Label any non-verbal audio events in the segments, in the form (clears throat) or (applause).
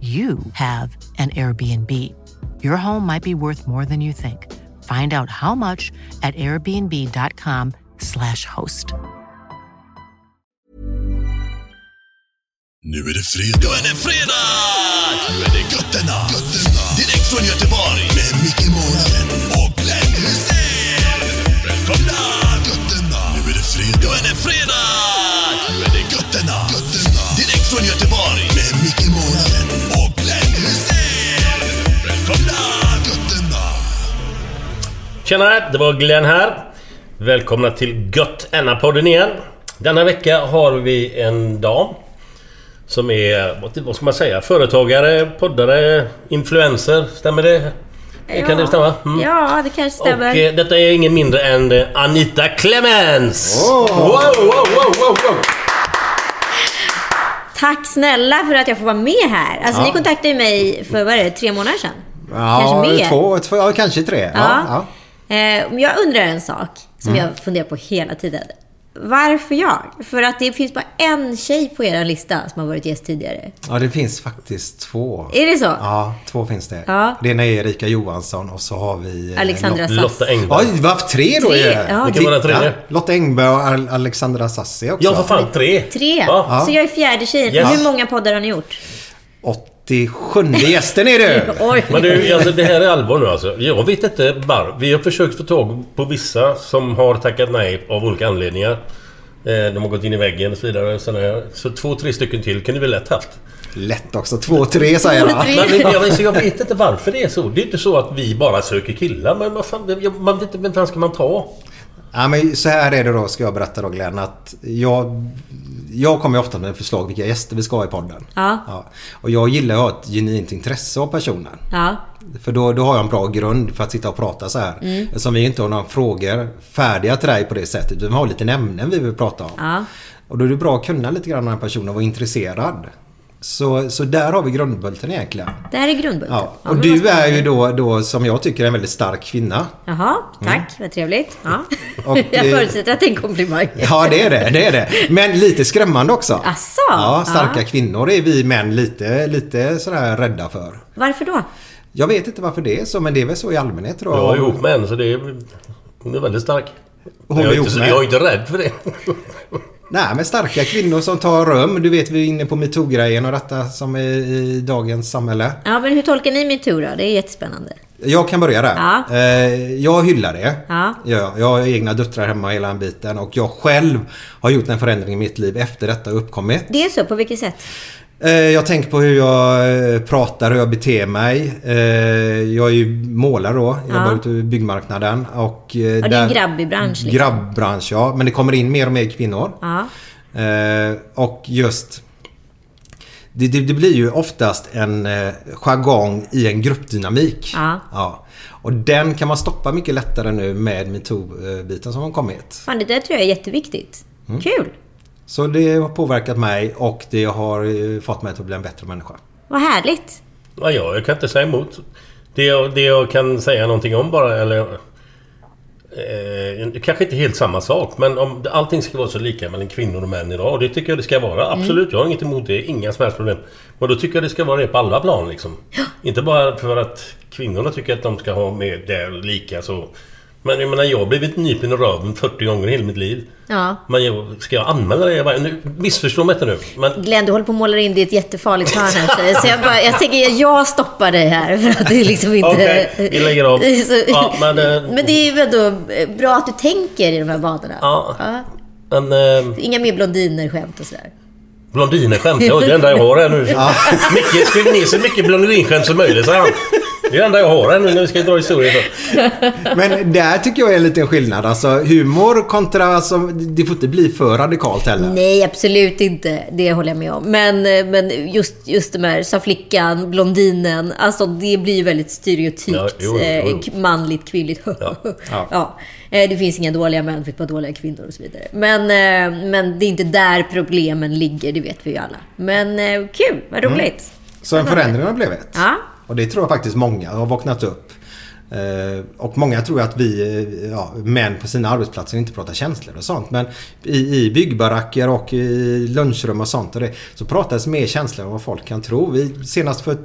you have an Airbnb. Your home might be worth more than you think. Find out how much at airbnb.com/slash host. Nu är det fredag. Nu är det fredag! Nu är det götterna. götterna. Direkt från Göteborg. Med Micke Månaden och Glenn Hysén. Välkomna! Götterna. Nu är det fredag. Nu är det fredag! Nu är det götterna. götterna. Direkt från Göteborg. Med Micke Månaden Tjena, det var Glenn här. Välkomna till Gött Enna-podden igen. Denna vecka har vi en dam. Som är, vad- ska man säga, företagare, poddare, influencer. Stämmer det? Kan det stämma? Mm. Ja, det kanske stämmer. Och eh, detta är ingen mindre än eh, Anita Clemens! Wow, wow, wow, wow, wow! Tack snälla för att jag får vara med här. Alltså, Ni kontaktade mig för, vad är det, tre månader sedan? Ja, kanske mer. Två, två, ja, kanske tre. Ja. Ja. Ja. Eh, jag undrar en sak som Mm. jag funderar på hela tiden. Varför jag? För att det finns bara en tjej på er lista som har varit gäst tidigare. ja, det finns faktiskt två. Är det så? Ja, två finns det. Ja. Det ena är Erika Johansson och så har vi... eh, Alexandra Sass. Lotta Engberg. Oj, varför tre då? Tre, är det? ja. Vilken var den tredje? Ja, Lotta Engberg och Al- Alexandra Sassi också. Ja, för fan. Tre! Tre. Ja. Så jag är fjärde tjejen. Yes. Hur många poddar har ni gjort? 87 gästen är du! (laughs) Men du, alltså, det här är allvar nu alltså. Jag vet inte var. Vi har försökt få tag på vissa som har tackat nej av olika anledningar. Eh, De har gått in i väggen och så vidare. Så, här. så två, tre stycken till kunde vi lätt haft. Lätt också. Två, tre säger jag. Men, men, jag, jag vet inte varför det är så. Det är inte så att vi bara söker killar. Men vad fan, man vet inte vem fan ska man ta? Ja, men så här är det då, ska jag berätta då Glenn. Att jag, jag kommer ofta med förslag vilka gäster vi ska ha i podden. Ja. Och jag gillar att ha ett genuint intresse av personen. Ja. För då, då har jag en bra grund för att sitta och prata så här. Mm. Eftersom vi inte har några frågor färdiga till dig på det sättet. Vi har lite ämnen vi vill prata om. Ja. Och då är det bra att kunna lite grann om den här personen och vara intresserad. Så, så där har vi grundbulten egentligen. Det här är grundbulten. Ja. Ja, Och men du är ju då, då som jag tycker är en väldigt stark kvinna. Jaha, tack. Vad trevligt. Ja. Mm. Och, (laughs) jag eh, förutsätter att det är en komplimang. Ja det är det, det är det. Men lite skrämmande också. Asså? Ja, starka Ja. kvinnor är vi män lite, lite sådär rädda för. Varför då? Jag vet inte varför det är så, men det är väl så i allmänhet tror Jag är ihop med en så det är... Hon är väldigt stark. Hon jag, är är ihop inte, jag är inte rädd för det. Nej, men starka kvinnor som tar rum. Du vet, vi är inne på metoo-grejen och detta som är i dagens samhälle. Ja, men hur tolkar ni tur då? Det är jättespännande. Jag kan börja där. Ja. Eh, Jag hyllar det. Ja. Ja, jag har egna döttrar hemma hela den biten och jag själv har gjort en förändring i mitt liv efter detta uppkommit. Det är så? På vilket sätt? Eh, Jag tänker på hur jag eh, pratar, hur jag beter mig. Eh, Jag är ju målare då. Jag jobbar Ja. ute i byggmarknaden. Och Ja, det är en grabbig bransch, liksom. Grabbbransch, ja. Men det kommer in mer och mer kvinnor. Ja. Och just... Det, det, det blir ju oftast en jargong i en gruppdynamik. Ja. Ja. Och den kan man stoppa mycket lättare nu med metoo-biten som har kommit. Fan, det där tror jag är jätteviktigt. Mm. Kul! Så det har påverkat mig och det har eh, fått mig att bli en bättre människa. Vad härligt. Ja, ja, jag kan inte säga emot. Det jag, det jag kan säga någonting om bara, eller... Eh, kanske inte helt samma sak, men om allting ska vara så lika mellan kvinnor och män idag. Och det tycker jag det ska vara. Absolut, jag har inget emot det. Inga som helst problem. Men då tycker jag det ska vara det på alla plan liksom. Inte bara för att kvinnorna tycker att de ska ha med det lika så. Men jag menar, jag har blivit nypen i röven 40 gånger i hela mitt liv. Ja. Men jag, ska jag anmäla det? Jag bara, nu, missförstå mig inte nu. Men Glenn, du håller på att måla in det i ett jättefarligt hörn här. Så- Så jag, bara, jag tänker, jag stoppar dig här. För att det är liksom inte... Okej, vi lägger av. Så- Ja, men, eh, men det är ju ändå bra att du tänker i de här banorna. Ja. Ja. Men... Eh, Inga mer blondiner-skämt och sådär. Blondinerskämt, ja, det är det enda jag har här nu. Mycket, skriv ner så mycket blondinskämt som möjligt, säger han. Det är det enda jag har här nu när vi ska dra historier. Så. (laughs) Men där tycker jag är en liten skillnad. Alltså humor kontra... Alltså, det får inte bli för radikalt heller. Nej, absolut inte. Det håller jag med om. Men, eh, men just, just de här, sa flickan, blondinen. Alltså det blir ju väldigt stereotypt. Ja, jo, jo, eh, jo. k- manligt, kvinnligt. (laughs) Ja. Eh, Det finns inga dåliga män, det finns bara dåliga kvinnor och så vidare. Men, eh, men det är inte där problemen ligger, det vet vi ju alla. Men eh, kul, vad roligt. Så en förändring har blivit. Ja. Och det tror jag faktiskt många har vaknat upp. Eh, och många tror att vi eh, ja, män på sina arbetsplatser inte pratar känslor och sånt. Men i, i byggbaracker och i lunchrum och sånt och det, så pratas mer känslor än vad folk kan tro. Vi, senast för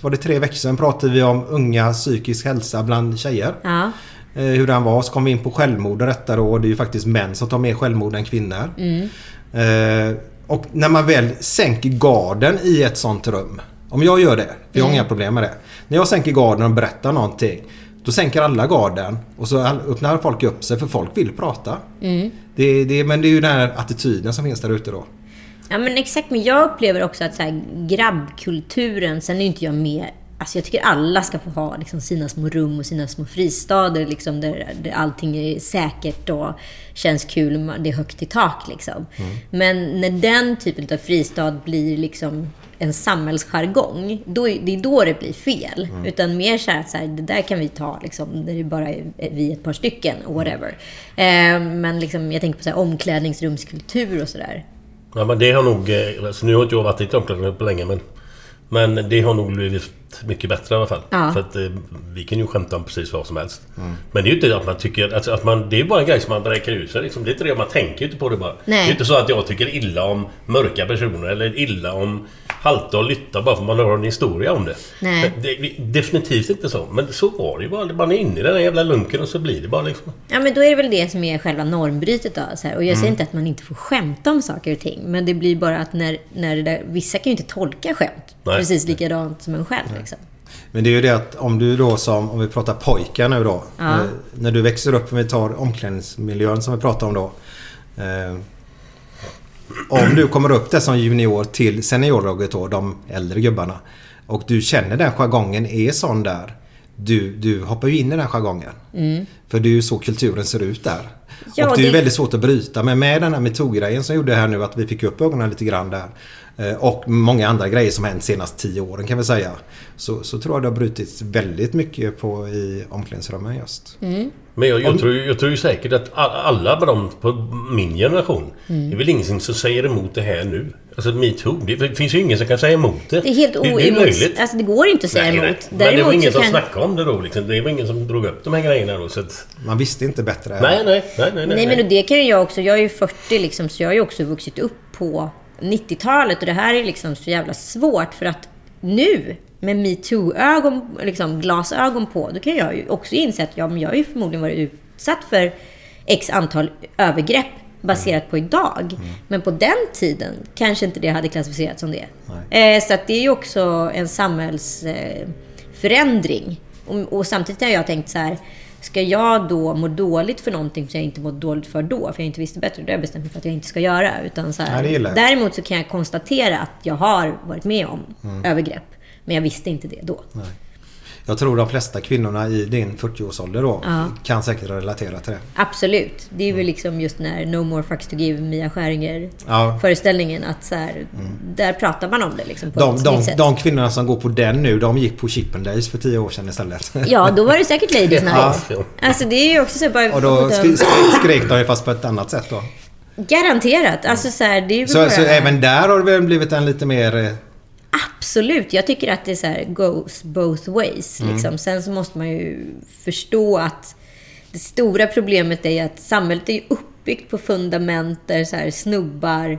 var det tre veckor sedan pratade vi om unga psykisk hälsa bland tjejer. Ja. Eh, hur den var. Så kom vi in på självmord och detta då. Och det är ju faktiskt män som tar mer självmord än kvinnor. Eh, och när man väl sänker garden i ett sånt rum. Om jag gör det, för jag har inga problem med det. När jag sänker garden och berättar någonting. Då sänker alla garden och så öppnar folk upp sig för folk vill prata. Det, det, men det är ju den här attityden som finns där ute då. Ja men exakt, men jag upplever också att så här, grabbkulturen, sen är ju inte jag med Alltså jag tycker alla ska få ha liksom, sina små rum och sina små fristader liksom, där, där allting är säkert och känns kul. Det är högt i tak. Liksom. Men när den typen av fristad blir liksom en samhällsjargong, då, är- det är då det blir fel. Utan mer så här, så här, det där kan vi ta, liksom, där det bara är vi ett par stycken, whatever. Eh, men liksom, jag tänker på så här, omklädningsrumskultur och sådär. Ja, men det har nog... eh, Alltså, nu har inte jag varit i ett omklädningsrum på länge, men... Men det har nog blivit mycket bättre i alla fall. Ja. För att eh, vi kan ju skämta om precis vad som helst. Men det är ju inte att man tycker... Alltså, att man, det är bara en grej som man räcker ut sig. Liksom. Det är inte det, man tänker ju inte på det bara. Nej. Det är inte så att jag tycker illa om mörka personer eller illa om halta och lytta bara för man har en historia om det. Nej. Det är definitivt inte så. Men så var det ju bara. Man är inne i den där jävla lunken och så blir det bara liksom. Ja, men då är det väl det som är själva normbrytet. Då, så här. Och jag säger inte att man inte får skämta om saker och ting. Men det blir bara att när, när det där, vissa kan ju inte tolka skämt Nej. precis likadant som en själv. Liksom. Men det är ju det att om du då som, om vi pratar pojkar nu då. Ja. Eh, när du växer upp, om vi tar omklädningsmiljön som vi pratar om då. Eh, om du kommer upp där som junior till seniorlaget då, de äldre gubbarna. Och du känner den jargongen är sån där. Du, du hoppar ju in i den jargongen. För det är ju så kulturen ser ut där. Mm. Ja, och det är det- väldigt svårt att bryta. Men med den här metoo-grejen som gjorde här nu att vi fick upp ögonen lite grann där. Eh, Och många andra grejer som hänt senaste tio åren kan vi säga. Så, så tror jag det har brutits väldigt mycket på i omklädningsrummen just. Men jag, jag, tror, ju- jag tror ju säkert att alla de på min generation... Mm. Det är väl ingen som säger emot det här nu. Alltså metoo. Det finns ju ingen som kan säga emot det. Det är helt det, det. Alltså det går inte att säga Nej, nej. emot. Men det var ingen som kan... snackade om det då. Liksom. Det var ingen som drog upp de här grejerna då. Så att, Man visste inte bättre. nej, nej, nej, nej, Nej, men och det kan ju jag också. Jag är ju 40 liksom, så jag har ju också vuxit upp på 90-talet. Och det här är liksom så jävla svårt för att nu, med metoo-ögon, liksom glasögon på, då kan jag ju också inse att ja, men jag har ju förmodligen varit utsatt för x antal övergrepp baserat på idag. Men på den tiden kanske inte det hade klassificerats som det. Eh, så att det är ju också en samhällsförändring. Eh, och, och samtidigt har jag tänkt så här, Ska jag då må dåligt för någonting som jag inte mått dåligt för då, för jag inte visste bättre, då har jag bestämt mig för att jag inte ska göra. Utan så här, Ja, däremot så kan jag konstatera att jag har varit med om övergrepp. Men jag visste inte det då. Jag tror de flesta kvinnorna i din 40-årsålder då Ja. kan säkert relatera till det. Absolut. Det är väl liksom just när No More Fucks To Give, Mia Skäringer Ja. föreställningen att så här, där pratar man om det liksom på De, ett de, sätt. de kvinnorna som går på den nu, de gick på Chippendales för tio år sedan istället. Ja, då var det säkert (laughs) Ladies Night. Ja. Alltså det är ju också så bara... Och då skrek de ju fast på ett annat sätt då. Garanterat. Alltså så här, det är ju Så, bara... så även där har det blivit en lite mer... Absolut. Jag tycker att det är så här, goes both ways. Mm. Liksom. Sen så måste man ju förstå att det stora problemet är att samhället är ju uppbyggt på fundament där så här, snubbar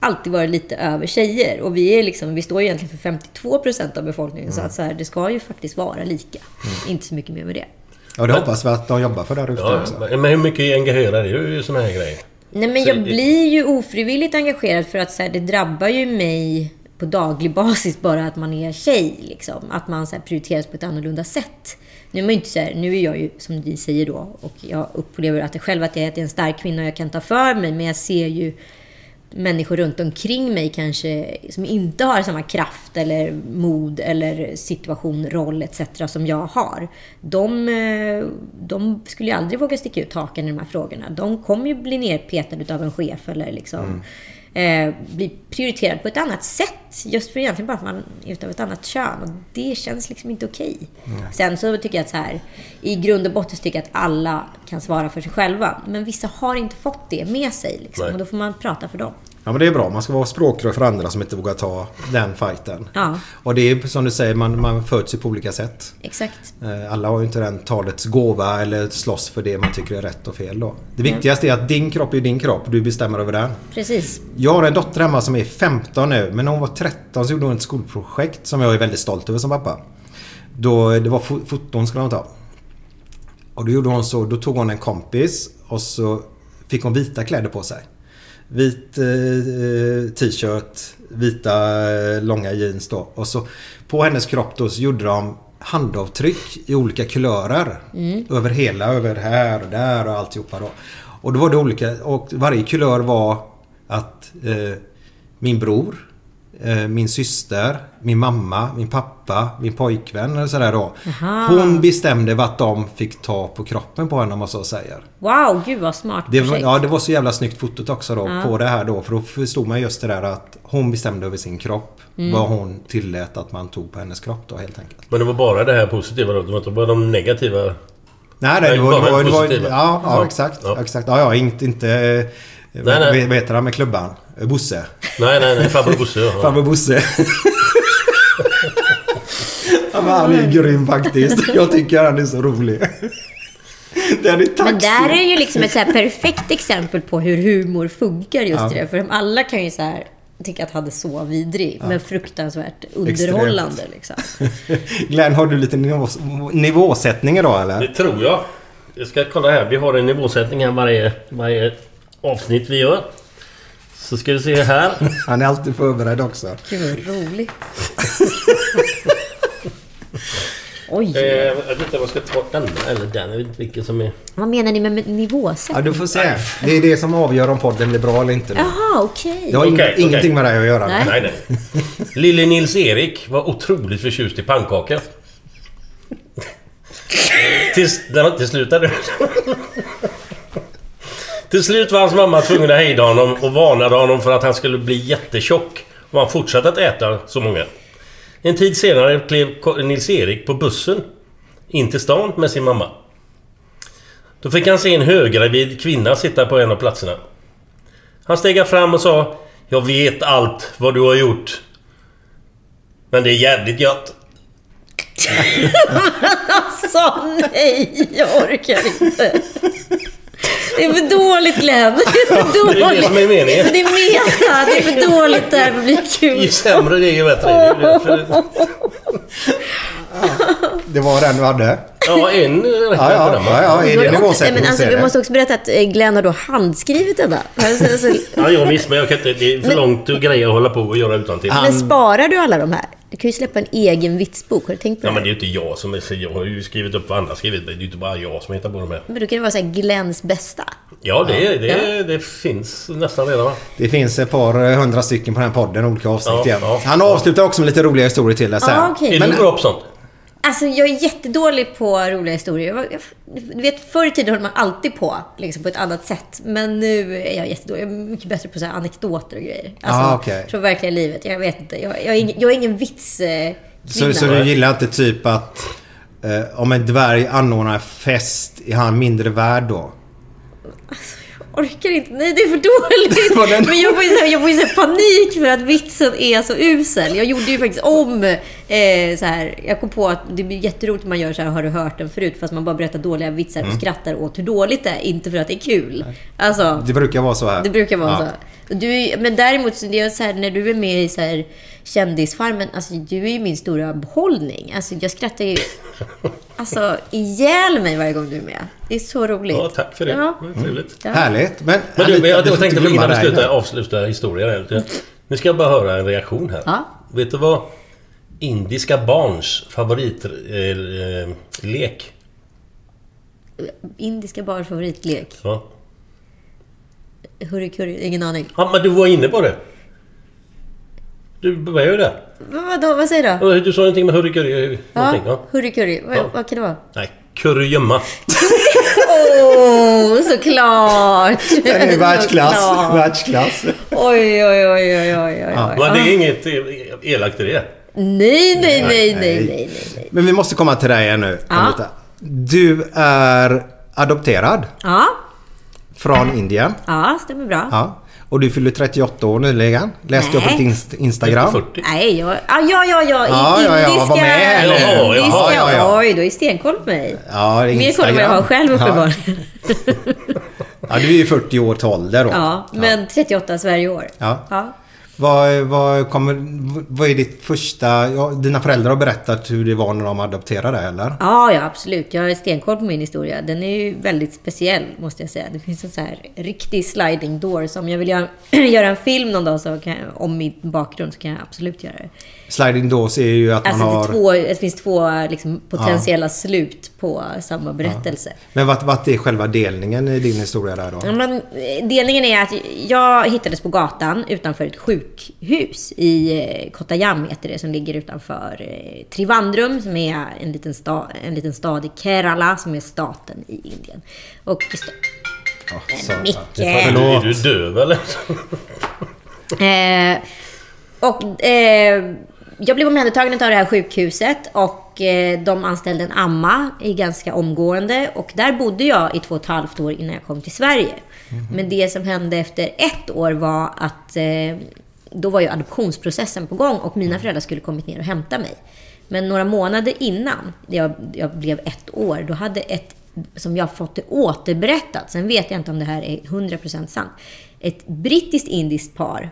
alltid varit lite över tjejer. Och vi, är liksom, vi står ju egentligen för 52 procent av befolkningen. Så att så här, det ska ju faktiskt vara lika. Inte så mycket mer med det. Ja, det hoppas vi att de jobbar för där ute Ja, också. men hur mycket engagerar du i såna här grejer? Nej, men Så jag det- blir ju ofrivilligt engagerad för att så här, det drabbar ju mig på daglig basis bara att man är tjej. Liksom. Att man så här, prioriteras på ett annorlunda sätt. Nu är, man inte så här, nu är jag ju, som ni säger då, och jag upplever att jag själv att jag är en stark kvinna och jag kan ta för mig, men jag ser ju människor runt omkring mig kanske som inte har samma kraft eller mod eller situation, roll etc. som jag har. De, eh, de skulle ju aldrig våga sticka ut hakan i de här frågorna. De kommer ju bli nerpetade av en chef eller liksom mm eh, bli prioriterad på ett annat sätt. Just för egentligen bara att man är utav ett annat kön. Och det känns liksom inte okej. Sen så tycker jag att så här, i grund och botten tycker jag att alla kan svara för sig själva. Men vissa har inte fått det med sig. Liksom, och då får man prata för dem. Ja men det är bra. Man ska vara språkrör för andra som inte vågar ta den fighten. Ja. Och det är som du säger, man, man föds ju på olika sätt. Exakt. Eh, Alla har ju inte den talets gåva eller slåss för det man tycker är rätt och fel då. Det viktigaste är att din kropp är din kropp. Du bestämmer över den. Precis. Jag har en dotter hemma som är 15 nu. Men när hon var 13 så gjorde hon ett skolprojekt som jag är väldigt stolt över som pappa. Då, det var fo- foton skulle hon ta. Och då gjorde hon så. Då tog hon en kompis och så fick hon vita kläder på sig. Vit eh, eh, t-shirt, vita eh, långa jeans då. Och så på hennes kropp då så gjorde de handavtryck i olika kulörer. Över hela, över här och där och alltihopa då. Och då var det olika och varje kulör var att eh, min bror, eh, min syster, min mamma, min pappa, min pojkvän eller sådär då. Hon bestämde vad de fick ta på kroppen på henne om man så säger. Wow, gud vad smart Det var, projekt. ja, det var så jävla snyggt fotot också då på det här då. För då förstod man just det där att hon bestämde över sin kropp. Mm. Vad hon tillät att man tog på hennes kropp då helt enkelt. Men det var bara det här positiva då? Det var inte bara de negativa? Nej, nej, det var... bara Det var, det var positiva. ja, ja, Ja. exakt. Ja. exakt. Ja, ja, inte... inte eh, Nej, nej. vad heter han med klubban? Eh, Bosse. Nej, nej, nej. Farbror Bosse. Ja. (laughs) Farbror Bosse. (laughs) ja, men han är grym faktiskt. Jag tycker han är så rolig. Den är Men där är ju liksom ett så här perfekt exempel på hur humor funkar just i det. För alla kan ju så här tycka att han är så vidrig, men fruktansvärt underhållande. Liksom. (laughs) Glenn, har du lite nivå, nivåsättning idag eller? Det tror jag. Jag ska kolla här. Vi har en nivåsättning här varje, varje avsnitt vi gör. Så ska vi se här. Han är alltid förberedd också. Gud vad roligt. (laughs) Oj, Eh, jag vet inte om jag ska ta denna eller den. Jag vet inte vilken som är... vad menar ni med nivåsättning? Ja, du får se. Det är det som avgör om podden blir bra eller inte. nu. Jaha, okej. Det har ing- Okej, okej. ingenting med det att göra. Nej. Nej, nej. Lille Nils-Erik var otroligt förtjust i pannkaka. Tills, när till slut hade... Till slut var hans mamma tvungen att hejda honom och varnade honom för att han skulle bli jättetjock om han fortsatte att äta så många. En tid senare klev Nils-Erik på bussen in till stan med sin mamma. Då fick han se en höggravid kvinna sitta på en av platserna. Han steg fram och sa Jag vet allt vad du har gjort. Men det är jävligt gött. (laughs) Alltså nej, jag orkar inte. Det är för dåligt Glenn. Det är för (laughs) Det är det som är dåligt. meningen. Det är meta. Det är för dåligt där för att bli Ju kul. sämre det är ju bättre. Det därför- Det var den du hade. Ja, en räcker Ja, ja, va? ja, ja. Är det Nej, nivåsättning men så alltså, vi det. måste också berätta att eh, Glenn har då handskrivit den där. Alltså, alltså, Ja, jag visst, men jag kan inte, det är för långt greja att hålla på och göra utan till. Men sparar du alla de här? Du kan ju släppa en egen vitsbok. Har du tänkt på Ja, det? men det är ju inte jag som är... Jag har ju skrivit upp vad andra skrivit. Det är ju inte bara jag som hittar på de här. Men då kan det vara så här Glens bästa. Ja, det, det, det finns nästan redan va? Det finns ett par eh, hundra stycken på den här podden, olika avsnitt Ja, igen. ja. Han avslutar också med lite roliga historier till det sen. Ja, okej. Är Men- du bra på sånt? Alltså jag är jättedålig på roliga historier. Du vet, förr i tiden höll man alltid på liksom, på ett annat sätt. Men nu är jag jättedålig. Jag är mycket bättre på så anekdoter och grejer. Alltså, Ah, okej. Från verkliga livet. Jag vet inte. Jag, jag, är, ingen, jag är ingen vits... Eh, Så, så du gillar inte typ att eh, om en dvärg anordnar fest, är han mindre värd då? Orkar inte. Nej, det är för dåligt. (laughs) Men jag får ju jag får ju panik för att vitsen är så usel. Jag gjorde ju faktiskt om eh, så här. Jag kom på att det blir jätteroligt om man gör så här, har du hört den förut? Fast man bara berättar dåliga vitsar Mm. och skrattar åt hur dåligt det är. Inte för att det är kul. Alltså, Det brukar vara så här. det brukar vara Ja. så. Du, men däremot, så det är så här, när du är med i så här, Kändisfarmen, alltså, du är ju min stora behållning. Alltså, jag skrattar ju alltså, ihjäl mig varje gång du är med. Det är så roligt. Ja, tack för det. Ja. Var trevligt. Ja. Härligt. Men, Men du, jag, jag tänkte på innan vi slutar nu. avsluta historien. här lite. Nu ska jag bara höra en reaktion här. Ja. Vet du vad indiska barns favoritlek? Eh, eh, lek? Indiska barns favoritlek. ja. Hurry curry, ingen aning. ja, men du var inne på det. Du började ju. Vad, vadå, vad säger du? Du sa någonting med hurricurry... Ja, Ja. hurry curry. Vad, Ja. vad kan det vara? Nej, currygömma. (laughs) Åh, såklart! (laughs) Den är världsklass. Världsklass. Oj, oj, oj, oj, oj, oj. oj. Men det är inget elakt i det. Nej, nej, nej, nej, nej. Men vi måste komma till dig igen nu. Anita. Du är adopterad Ja, från Indien. ja, stämmer bra. Ja. Och du fyllde 38 år nyligen. Läste jag på ditt inst- Instagram. 40. Nej, jag... Ah, ja, ja, ja. Ja, ja, ja, indiska... var med här nu. Jaha, indiska. jaha, ja, ja. Oj, du är stenkoll på mig. Ja, det är Mer koll än vad jag har själv Ja. uppenbarligen. Ja, du är ju 40 år till ålder då. Ja, men 38 Sverigeår. Ja. ja. Vad, vad, kommer, vad är ditt första... Ja, dina föräldrar har berättat hur det var när de adopterade eller? Ja, ja, absolut. Jag har stenkoll på min historia. Den är ju väldigt speciell, måste jag säga. Det finns en så här riktig sliding door. Så om jag vill göra, (clears throat) göra en film någon dag så kan jag, om min bakgrund så kan jag absolut göra det. Sliding doors är ju att Alltså, man det, har... är två, det finns två liksom, potentiella slut på samma berättelse. Men vad, vad är själva delningen i din historia där då? Ja, men, eh, delningen är att jag hittades på gatan utanför ett sjukhus i eh, Kottayam heter det, som ligger utanför eh, Trivandrum som är en liten, sta, en liten stad i Kerala som är staten i Indien. Och Ja, så- Micke! Är du, är du döv eller? Eh, och eh, jag blev omhändertagen av det här sjukhuset och eh, de anställde en amma i ganska omgående. Och där bodde jag i två och ett halvt år innan jag kom till Sverige. Men det som hände efter ett år var att eh, då var ju adoptionsprocessen på gång och mina föräldrar skulle kommit ner och hämta mig. Men några månader innan jag, jag blev ett år, då hade ett, som jag fått det återberättat, sen vet jag inte om det här är 100% sant, ett brittiskt-indiskt par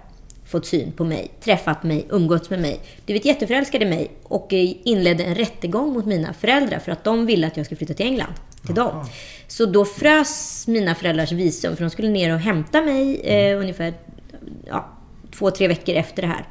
fått syn på mig, träffat mig, umgåtts med mig, blivit jätteförälskade i mig och eh, inledde en rättegång mot mina föräldrar för att de ville att jag skulle flytta till England, till dem. Så då frös mina föräldrars visum, för de skulle ner och hämta mig eh, ungefär ja, två, tre veckor efter det här.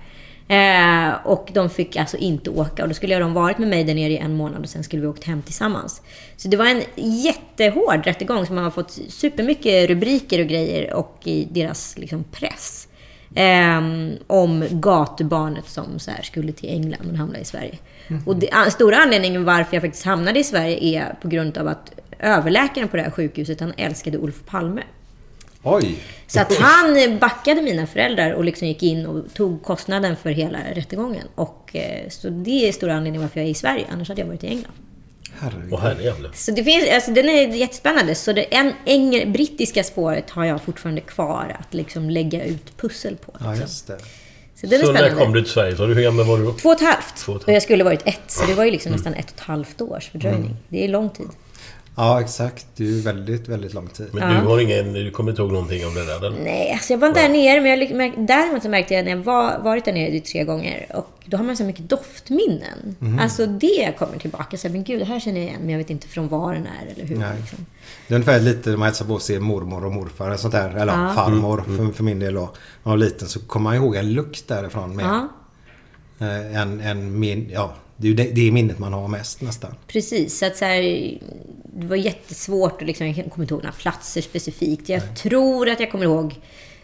Eh, och de fick alltså inte åka. Och då skulle de varit med mig där nere i en månad och sen skulle vi åkt hem tillsammans. Så det var en jättehård rättegång som har fått supermycket rubriker och grejer och i deras liksom, press. Eh, om gatubarnet som så här, skulle till England men hamnade i Sverige. Och det, stora anledningen varför jag faktiskt hamnade i Sverige är på grund av att överläkaren på det här sjukhuset, han älskade Olof Palme. Oj! Så att han backade mina föräldrar och liksom gick in och tog kostnaden för hela rättegången. Och, eh, så det är stora anledningen varför jag är i Sverige. Annars hade jag varit i England. Herregud. Åh herrejävlar. Så det finns, alltså den är jättespännande. Så det en, engel, brittiska spåret har jag fortfarande kvar att liksom lägga ut pussel på. Ja, Liksom. just det. Så är Så när kom du till Sverige? Så hur gammal var du då? Två och ett halvt. Två och ett halvt. Och jag skulle varit ett. Så det var ju liksom nästan ett och ett halvt års fördröjning. Det är lång tid. Ja, exakt. Det är ju väldigt, väldigt lång tid. Men du har ingen... Du kommer inte ihåg någonting om det där? Eller? Nej, alltså jag var inte där nere, men jag, märk- däremot så märkte jag när jag var, varit där nere tre gånger, och då har man så mycket doftminnen. Mhm. Alltså det kommer tillbaka. Så, här, men gud, det här känner jag igen, men jag vet inte från var den är eller hur. Nej. Liksom. Det är ungefär lite när man hälsar på sin mormor och morfar. och Sånt där. Eller Ja. farmor för, för min del då. När jag var liten så kommer man ihåg en lukt därifrån med. Ja, Eh, En, en min, ja, det är ju det, det är minnet man har mest nästan. precis. Så att så här, det var jättesvårt att liksom, jag kommer inte ihåg några platser specifikt. Jag tror att jag kommer ihåg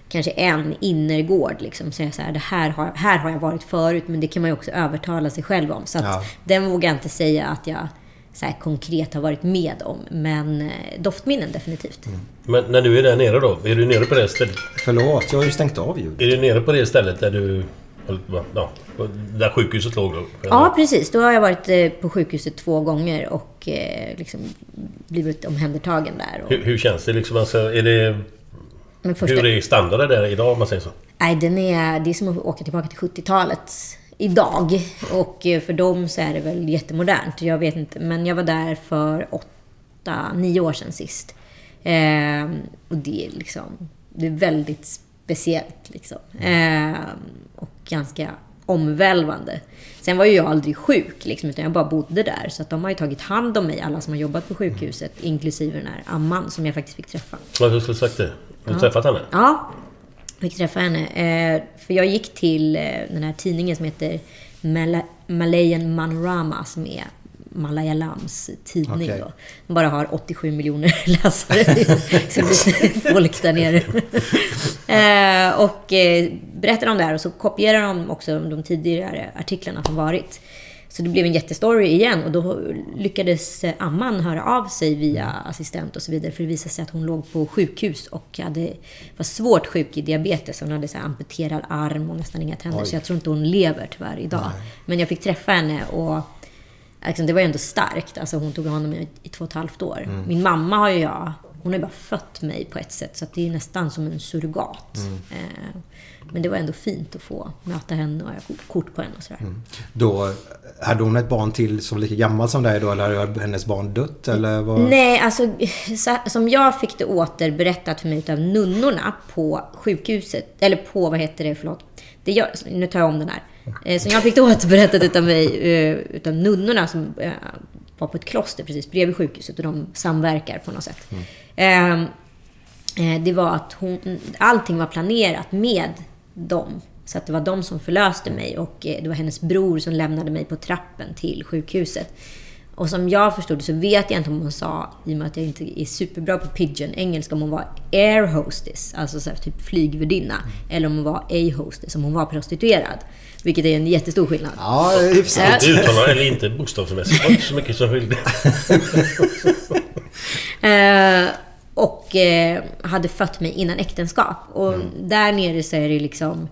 kanske en innergård. Liksom, så jag så här, det här har, här har jag varit förut, men det kan man ju också övertala sig själv om. Så att Ja. den vågar jag inte säga att jag så här, konkret har varit med om. Men eh, doftminnen definitivt. Men när du är där nere då? Är du nere på det stället? Förlåt, jag har ju stängt av ljudet. Är du nere på det stället där du... Ja, där sjukhuset låg då? Ja, precis. Då har jag varit eh, på sjukhuset två gånger och eh, liksom blivit omhändertagen där. Och... Hur, hur känns det liksom? Alltså, är det... Första, Hur är standarden där idag om man säger så? Nej, den är, det är som att åka tillbaka till 70-talet idag. Och eh, för dem så är det väl jättemodernt. Jag vet inte. Men jag var där för åtta, nio år sedan sist. Eh, och det är liksom... Det är väldigt speciellt liksom. Eh, och ganska omvälvande. Sen var ju jag aldrig sjuk, liksom, utan jag bara bodde där. Så att de har ju tagit hand om mig, alla som har jobbat på sjukhuset. Inklusive den här amman som jag faktiskt fick träffa. Ja, du skulle sagt det. Har du träffat henne? Ja, fick träffa henne. Eh, för jag gick till eh, den här tidningen som heter Mala- Malayan Manorama som är Malayalams tidning. Okej. Då. Bara har 87 miljoner (laughs) läsare. så det blir (laughs) folk där nere. (laughs) eh, och eh, berättar om det här och så kopierar de också de tidigare artiklarna som varit. Så det blev en jättestory igen och då lyckades eh, Amman höra av sig via assistent och så vidare. För det visade sig att hon låg på sjukhus och hade, var svårt sjuk i diabetes. Hon hade så amputerad arm och nästan inga tänder. Så jag tror inte hon lever tyvärr idag. Men jag fick träffa henne och liksom, det var ju ändå starkt. Alltså hon tog hand om mig i två och ett halvt år. Min mamma har ju jag, hon har ju bara fött mig på ett sätt. Så det är nästan som en surrogat. Eh, men det var ändå fint att få möta henne och jag kort på henne och sådär. Då hade hon ett barn till som var lika gammal som dig då? Eller hade hennes barn dött? Eller vad? Nej, alltså så, som jag fick det återberättat för mig utav nunnorna på sjukhuset, eller på, vad heter det, förlåt. Det jag, nu tar jag om den här. Eh, Som jag fick återberättat utav mig, eh, utav nunnorna som eh, var på ett kloster precis bredvid sjukhuset och de samverkar på något sätt. Eh, eh, Det var att hon, allting var planerat med dem. Så att det var de som förlöste mig och det var hennes bror som lämnade mig på trappen till sjukhuset. Och som jag förstod så vet jag inte om hon sa, i och med att jag inte är superbra på pidgin engelska, om hon var air hostess, alltså så typ flygvärdinna, eller om hon var a hostess, om hon var prostituerad. Vilket är en jättestor skillnad. Ja, hyfsat. Inte uttalar eller inte bokstavsmässigt. Det inte så mycket som skilde. (laughs) Eh, och eh, hade fött mig innan äktenskap. Och där nere så är det liksom...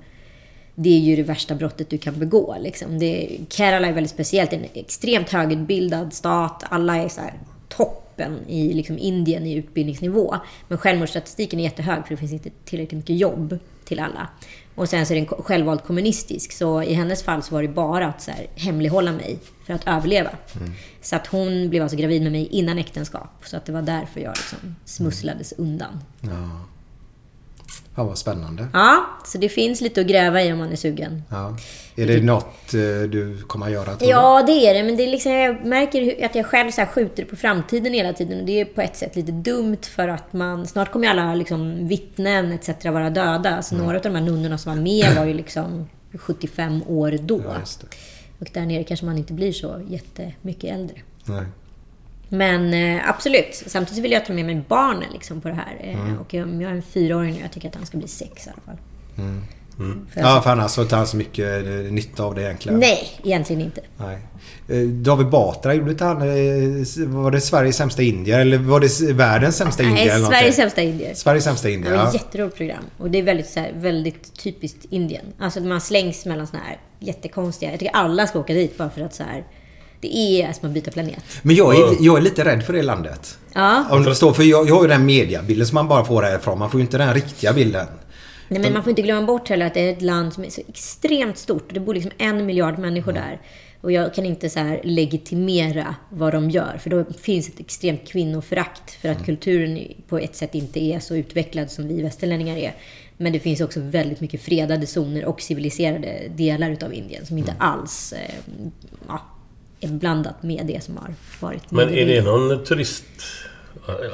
Det är ju det värsta brottet du kan begå. Liksom. Det, Kerala är väldigt speciellt. Det är en extremt högutbildad stat. Alla är så här toppen i liksom Indien i utbildningsnivå. Men självmordsstatistiken är jättehög för det finns inte tillräckligt mycket jobb till alla. Och sen så är den självvalt kommunistisk. Så i hennes fall så var det bara att så här, hemlighålla mig för att överleva. Så att hon blev alltså gravid med mig innan äktenskap. Så att det var därför jag liksom smusslades undan. Ja, vad spännande. Ja, så det finns lite att gräva i om man är sugen. Ja. Är det något eh, du kommer att göra? Ja, det är det. Men det är liksom, jag märker att jag själv så skjuter på framtiden hela tiden. Och det är på ett sätt lite dumt för att man... Snart kommer ju alla liksom, vittnen etc. vara döda. Så några av de här nunnorna som var med var ju liksom 75 år då. Ja, och där nere kanske man inte blir så jättemycket äldre. Nej. Men eh, absolut. Samtidigt vill jag ta med mig barnen liksom, på det här. Eh, Mm. Och jag, jag är en fyraåring nu. Jag tycker att han ska bli sex i alla fall. För Ja, för annars så tar han så mycket eh, nytta av det egentligen. Nej, egentligen inte. Nej. Eh, David Batra, gjorde inte han... Var det Sveriges sämsta indier? Eller var det världens sämsta indier? Nej, eller? Sveriges sämsta indier. Sveriges sämsta Det indier, var ja. ett jätteroligt program. Och det är väldigt, så här, väldigt typiskt Indien. Alltså man slängs mellan såna här jättekonstiga... Jag tycker alla ska åka dit bara för att så här... Det är som att byta planet. Men jag är, jag är lite rädd för det landet. Ja. Om du förstår, för jag, jag har ju den mediabilden som man bara får härifrån. Man får ju inte den riktiga bilden. Nej, men man får inte glömma bort heller att det är ett land som är så extremt stort. Det bor liksom en miljard människor där. Och jag kan inte så här legitimera vad de gör. För då finns ett extremt kvinnoförakt. För att kulturen på ett sätt inte är så utvecklad som vi västerlänningar är. Men det finns också väldigt mycket fredade zoner och civiliserade delar utav Indien. Som inte alls eh, ja, blandat med det som har varit. Men är det någon turist...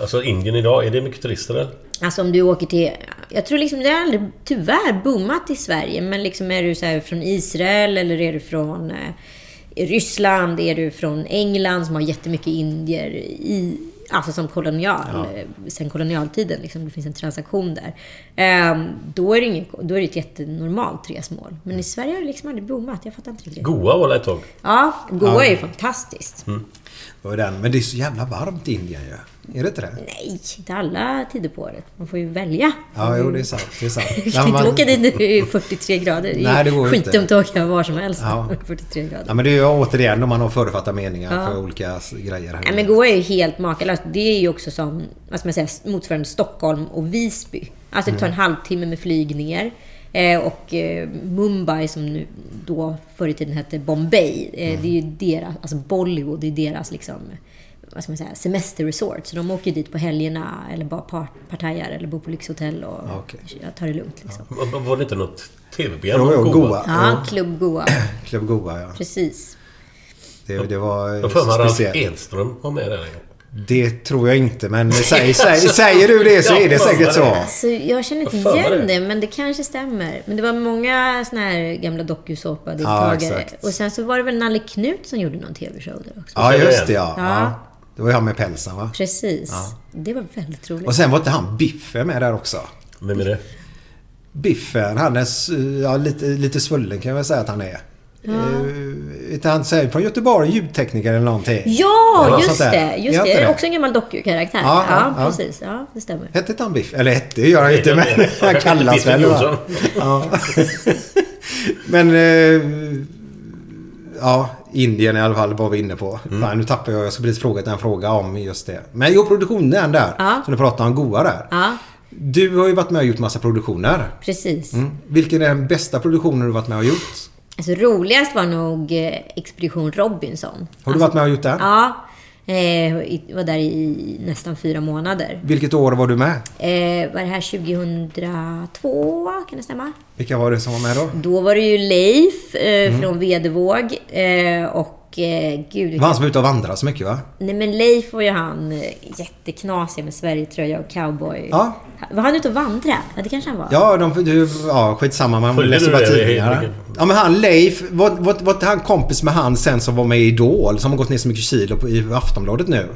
Alltså Indien idag, är det mycket turister eller? Alltså om du åker till... Jag tror liksom det har aldrig tyvärr boomat i Sverige. Men liksom är du så här från Israel eller är du från eh, Ryssland? Är du från England som har jättemycket indier i... Alltså som kolonial, eh, sen kolonialtiden. Liksom, det finns en transaktion där. Ehm, då, är det ingen, då är det ett jättenormalt resmål. Men i Sverige har det liksom aldrig boomat. Jag fattar inte riktigt. Goa var ett tag. Ja, Goa är ju fantastiskt. Det var den. Men det är så jävla varmt i Indien ju. Är det inte det? Nej, inte alla tider på året. Man får ju välja. Ja, jo det är sant. Det är sant. (laughs) Du Ja, kan inte man- åka dit det är 43 grader. Nej, det går ju inte. skitdumt att åka var som helst. Ja. 43 grader. Ja, men det är ju återigen om man har förutfattade meningar för olika grejer. Här. Nej, men Goa är ju helt makalöst. Det är ju också som, vad ska man säga, motsvarande Stockholm och Visby. Alltså det tar en halvtimme med flyg ner. Eh, och eh, Mumbai, som nu då förr i tiden hette Bombay, eh, det är ju deras, alltså Bollywood, det är deras liksom, vad ska man säga, semesterresort. Så de åker dit på helgerna eller bara part, partajar eller bor på lyxhotell och Okej. ja, tar det lugnt liksom. Var- Var det inte något tv-program? Om Goa. Ja, Club Goa. Club Goa, ja. Precis. Det, det var Jag får mig Ralf speciellt. Edström var med där. Det tror jag inte, men säg, säg, säger du det så är det säkert så. Alltså, jag känner inte igen det? men det kanske stämmer. Men det var många såna här gamla dokusåpa-deltagare. Ja, och sen så var det väl Nalle Knut som gjorde någon TV-show där också. Ja, just det ja. Ja. ja. Det var ju han med pälsen va? Precis. Det var väldigt roligt. Och sen var inte han Biffen med där också? Vem är det? Biffen, han är ja, lite, lite svullen kan jag väl säga att han är. Ja. Uh, han säger från Göteborg, ljudtekniker eller någonting. Ja, Eller just det. Just det. Det är också en gammal dokukaraktär. Ja, Ja, ja, ja. precis. Ja, det stämmer. Hette inte han Biff? Eller hette gör han inte, men (laughs) han kallas väl va? Ja. (laughs) Men... eh, ja, Indien i alla fall var vi inne på. Mm. Fan, nu tappar jag. Jag ska precis fråga en fråga om just det. Men jo, produktionen där. Ja. Som du pratade om, Goa där. Ja, Du har ju varit med och gjort massa produktioner. precis. Mm. Vilken är den bästa produktionen du varit med och gjort? Alltså, roligast var nog eh, Expedition Robinson. Har du varit med och gjort den? Ja. Eh, i- var där i nästan fyra månader. Vilket år var du med? Eh, var det här 2002? Kan det stämma? Vilka var det som var med då? Då var det ju Leif eh, Mm. från Vedevåg. Eh, och eh, gud... Det var han som var ute och vandrade så mycket va? Nej men Leif var ju han eh, jätteknasig med Sverigetröja och cowboy. Ja. Var han ute och vandrade? Ja, det kanske han var. Ja, de, du, ja skitsamma. Man Följer läser du bara tidningar. Ja, men han Leif. Var, var, var inte han kompis med han sen som var med i Idol? Som har gått ner så mycket kilo på, i Aftonbladet nu.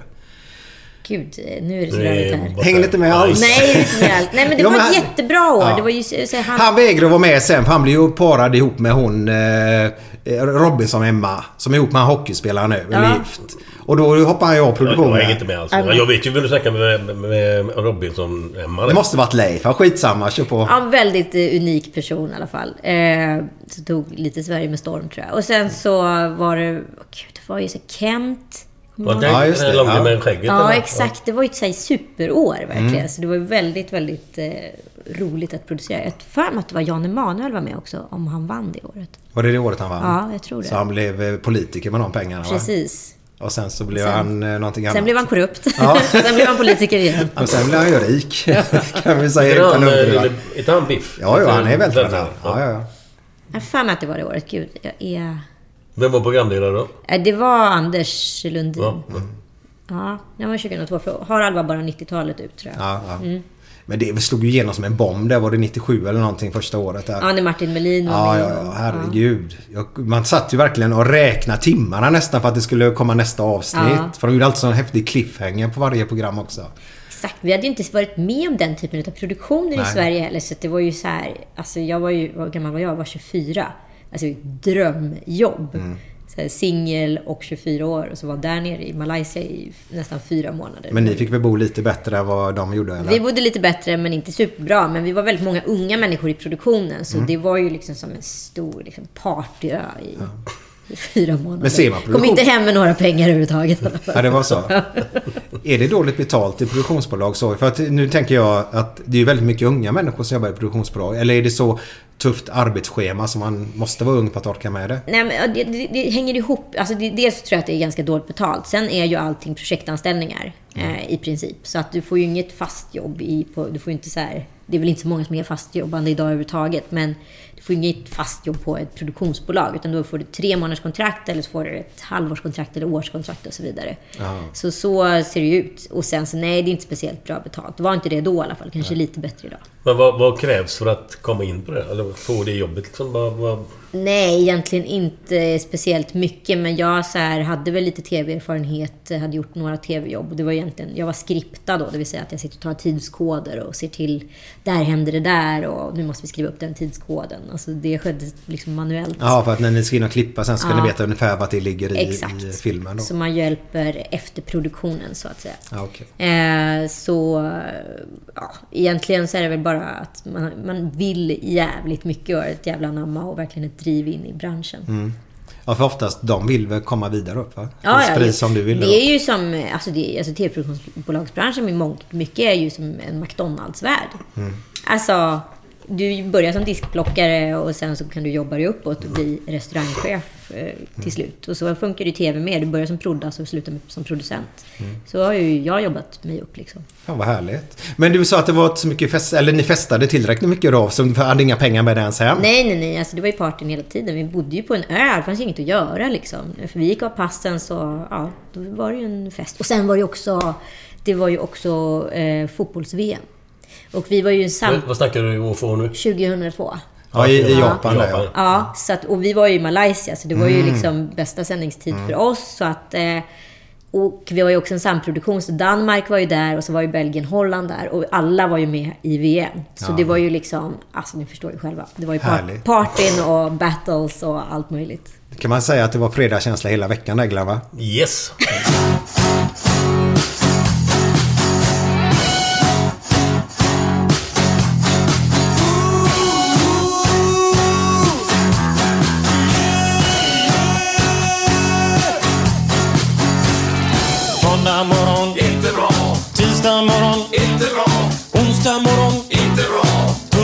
Gud, eh, nu är det så rörigt här. Hänger inte med alls. Nej, inte med allt. Nej men det (laughs) Ja, var men ett han- jättebra år. Ja. Det var ju så, så han... Han vägrade vara med sen för han blev ju parad ihop med hon eh, Robinson-Emma. Som är ihop med han hockeyspelaren nu. Eller Ja. gift. Och då hoppar han ju av Jag produktionen. hänger inte med alls. Jag vet ju vem du snackar med, med, Robinson Emma. Det måste varit Leif. Skitsamma. Kör på. Ja, en väldigt eh, unik person i alla fall. Eh, så tog lite Sverige med storm tror jag. Och sen så var det... Gud, det var ju så Kent. Var Ja, det Ja, just det. Ja. med skägget? Ja, eller? exakt. Det var ju ett så här superår verkligen. Mm. Så det var ju väldigt, väldigt eh, roligt att producera. Jag för mig att det var Jan Emanuel var med också, om han vann det året. Var det det året han vann? Ja, jag tror det. Så han blev eh, politiker med de pengarna va? Precis. Och sen så blev Sen- han eh, någonting annat. Sen blev han korrupt. Ja. sen blev han politiker igen. Och sen blev han ju rik. kan vi säga utan han, eh, lille- är inte han Biff? Ja, ja, han är väldigt Väldigt tränad. Ja, ja, ja. Jag har för mig att det var det året. Gud, jag är... Vem var programledare då? Eh, Det var Anders Lundin. Ja. Ja, det var 2002. För Harald var bara 90-talet ut tror jag. ja, ja. Men det slog ju igenom som en bomb. Det var det 97 eller någonting första året där. Ja, när Martin Melin var Ja, med. ja, ja, herregud. Jag, man satt ju verkligen och räknade timmarna nästan för att det skulle komma nästa avsnitt. Ja. För de gjorde alltid sån häftig cliffhanger på varje program också. Exakt. Vi hade ju inte varit med om den typen av produktioner i Nej. Sverige heller. Så det var ju så här... Alltså jag var ju... Vad gammal var jag? Jag var 24. Alltså drömjobb. Mm. Singel och 24 år. Och så var där nere i Malaysia i nästan fyra månader. Men ni fick väl bo lite bättre än vad de gjorde eller? Vi bodde lite bättre, men inte superbra. Men vi var väldigt många unga människor i produktionen. Så Mm. det var ju liksom som en stor liksom, partyö i, i fyra månader. Men ser man Kom inte hem med några pengar överhuvudtaget. Ja, det var så. (laughs) är det dåligt betalt i produktionsbolag så? För att nu tänker jag att det är väldigt mycket unga människor som jobbar i produktionsbolag. Eller är det så tufft arbetsschema som man måste vara ung för att orka med det? Nej, men det, det, det hänger ihop. Alltså, det, dels tror jag att det är ganska dåligt betalt. Sen är ju allting projektanställningar eh, i princip. Så att du får ju inget fast jobb i... På, du får inte så här, det är väl inte så många som är fastjobbande idag överhuvudtaget. Men får inget fast jobb på ett produktionsbolag. Utan då får du tre månaders kontrakt eller så får du ett halvårskontrakt eller årskontrakt och så vidare. Så så ser det ut. Och sen så nej, det är inte speciellt bra betalt. Det var inte det då i alla fall. Kanske lite bättre idag. Men vad, vad krävs för att komma in på det? Eller få det jobbet liksom? Vad, vad, Nej, egentligen inte speciellt mycket. Men jag så här, hade väl lite tv-erfarenhet, hade gjort några tv-jobb. Det var egentligen, jag var skriptad då, det vill säga att jag sitter och tar tidskoder och ser till, där händer det där och nu måste vi skriva upp den tidskoden. Alltså det skedde liksom manuellt. Ja, för att när ni ska in och klippa sen ska Ja. ni veta ungefär vart det ligger i, Exakt. i filmen då. Så man hjälper efter produktionen så att säga. Ja, okej. Eh, så ja, egentligen så är det väl bara att man, man vill jävligt mycket och ett jävla namma och verkligen ett driv in i branschen. Ja, för oftast de vill väl komma vidare upp va? Ja, ja, precis som du vill Det är ju som, alltså, det, alltså tv-produktionsbolagsbranschen i mångt mycket är ju som en McDonalds-värld. Mm. Alltså, du börjar som diskplockare och sen så kan du jobba dig uppåt och bli restaurangchef eh, Mm. till slut. Och så funkar det ju tv med. Du börjar som proddas och slutar med, som producent. Mm. Så har ju jag jobbat mig upp liksom. Fan vad härligt. Men du sa att det var inte så mycket fest, eller ni festade tillräckligt mycket då, så ni hade inga pengar med ens hem? Nej, nej, nej. Alltså, det var ju partyn hela tiden. Vi bodde ju på en ö. Det fanns ju inget att göra liksom. För vi gick av passen så, ja, då var det ju en fest. Och sen var det ju också, det var ju också eh, fotbolls-VM. Och vi var ju sam... Vad snackar du om få nu? 2002. Ja, i, i Ja. Japan där Japan. ja. Ja, så att, och vi var ju i Malaysia, så det var ju liksom bästa sändningstid för oss. Så att, eh, och vi var ju också en samproduktion, så Danmark var ju där och så var ju Belgien, Holland där. Och alla var ju med i VM. Så det var ju liksom, alltså ni förstår ju själva. Det var ju par- Härligt. partyn och battles och allt möjligt. Kan man säga att det var fredagskänsla hela veckan där Glenn va? Yes!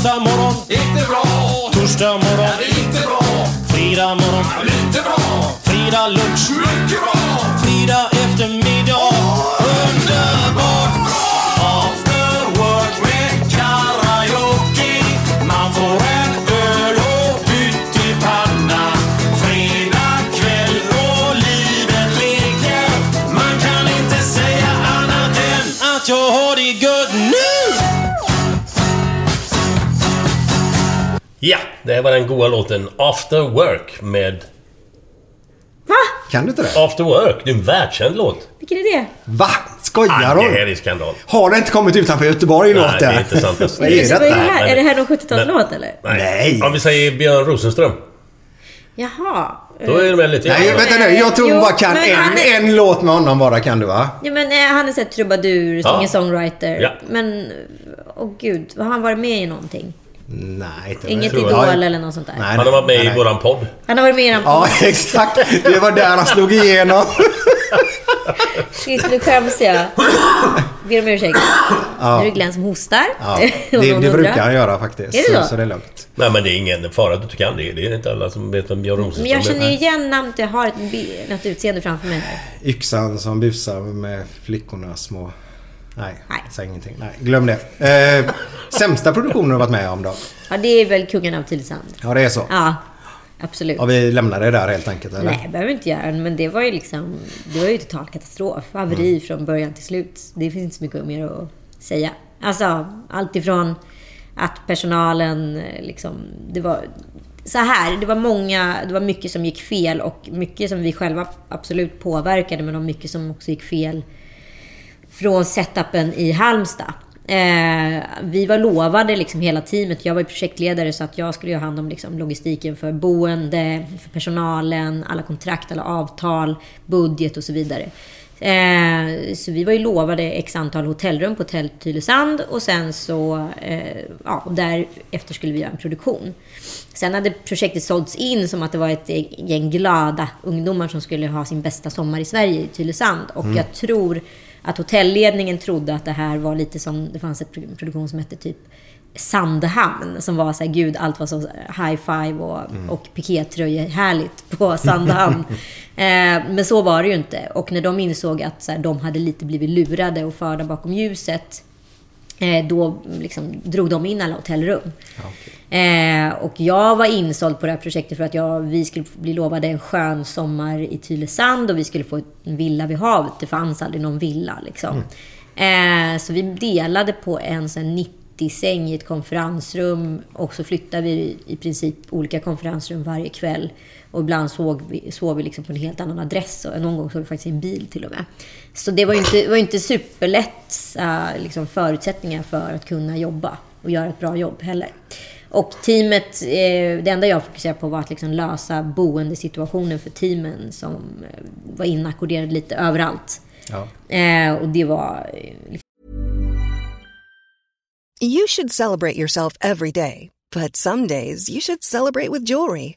Onsdag morgon, inte bra, torsdag morgon, inte bra, fredag morgon, lite bra, fredag lunch, mycket bra, Ja, det här var den goa låten After Work med... Va? Kan du inte det? After Work, det är en världskänd låt. Vilken är det? Va? Skojar Ah, det här du? är skandal. Har det inte kommit utanför Göteborg Nej, låt det är inte sant. (laughs) Vad Vad är det detta? här? Nej, är det här någon men- 70-talslåt eller? Nej. Om vi säger Björn Rosenström. Jaha. Då är det väl lite... Nej, vänta nu. Jag tror Jo, du bara kan en, är- en låt med honom bara kan du va? Ja, men eh, han är såhär trubadur, Ja. singer-songwriter. Ja. Men, åh gud, har han varit med i någonting? Nej, inte Inget tror Idol jag. eller något sånt där? Nej, Han har varit med nej, i nej. våran podd. Han har varit med i den Ja, (laughs) exakt. Det var där han slog igenom. (laughs) Sist nu skäms jag. Ber om ursäkt. Nu är det Glenn som hostar. Ja, (laughs) det, det brukar han göra faktiskt. Är det så? så det är lugnt. Nej men det är ingen fara att du kan det. Det är inte alla som vet vem Björn Rosenström Men jag känner är. igen namnet. Jag har ett, något utseende framför mig här. Yxan som busar med flickorna små... Nej, Nej. säg ingenting. Nej, glöm det. Eh, sämsta produktionen har du varit med om då? Ja, det är väl Kungen av Tylösand. Ja, det är så. Ja, absolut. Ja, vi lämnar det där helt enkelt, eller? Nej, behöver inte göra. Men det var ju liksom... Det var ju total katastrof. Haveri Mm. från början till slut. Det finns inte så mycket mer att säga. Alltså, allt ifrån att personalen eh, liksom... Det var... Så här, det var många... Det var mycket som gick fel och mycket som vi själva absolut påverkade. Men det var mycket som också gick fel från setupen i Halmstad. Eh, vi var lovade liksom hela teamet. Jag var ju projektledare så att jag skulle ha hand om liksom logistiken för boende, för personalen, alla kontrakt, alla avtal, budget och så vidare. Eh, så vi var ju lovade x antal hotellrum på Hotell Tylösand och sen så, eh, ja, därefter skulle vi göra en produktion. Sen hade projektet sålts in som att det var ett gäng glada ungdomar som skulle ha sin bästa sommar i Sverige, i Tylösand. Och jag tror att hotellledningen trodde att det här var lite som, det fanns ett pro- produktion som hette typ Sandhamn, som var så här, gud, allt var så high five och, och pikétröjor härligt på Sandhamn. (laughs) eh, men så var det ju inte. Och när de insåg att så här, de hade lite blivit lurade och förda bakom ljuset, då liksom drog de in alla hotellrum. Eh, och jag var insåld på det här projektet för att jag, vi skulle bli lovade en skön sommar i Tylösand och vi skulle få en villa vid havet. Det fanns aldrig någon villa liksom. Eh, så vi delade på en sån 90-säng i ett konferensrum och så flyttade vi i princip olika konferensrum varje kväll. Och ibland sov vi, sov vi liksom på en helt annan adress och någon gång sov vi faktiskt i en bil till och med. Så det var ju inte, var inte superlätt eh, liksom förutsättningar för att kunna jobba och göra ett bra jobb heller. Och teamet, eh, det enda jag fokuserade på var att liksom lösa boendesituationen för teamen som eh, var inackorderade lite överallt. Ja. Eh, och det var... eh, You should celebrate yourself every day, but some days you should celebrate with jewelry.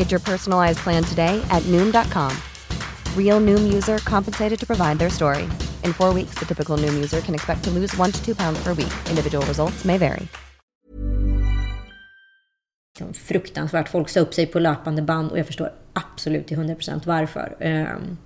Get your personalized plan today at Noom.com. Real Noom user compensated to provide their story. In four weeks, the typical Noom user can expect to lose one to two pounds per week. Individual results may vary. fruktansvärt. Folk sa upp sig på löpande band och jag förstår absolut till 100% varför. Um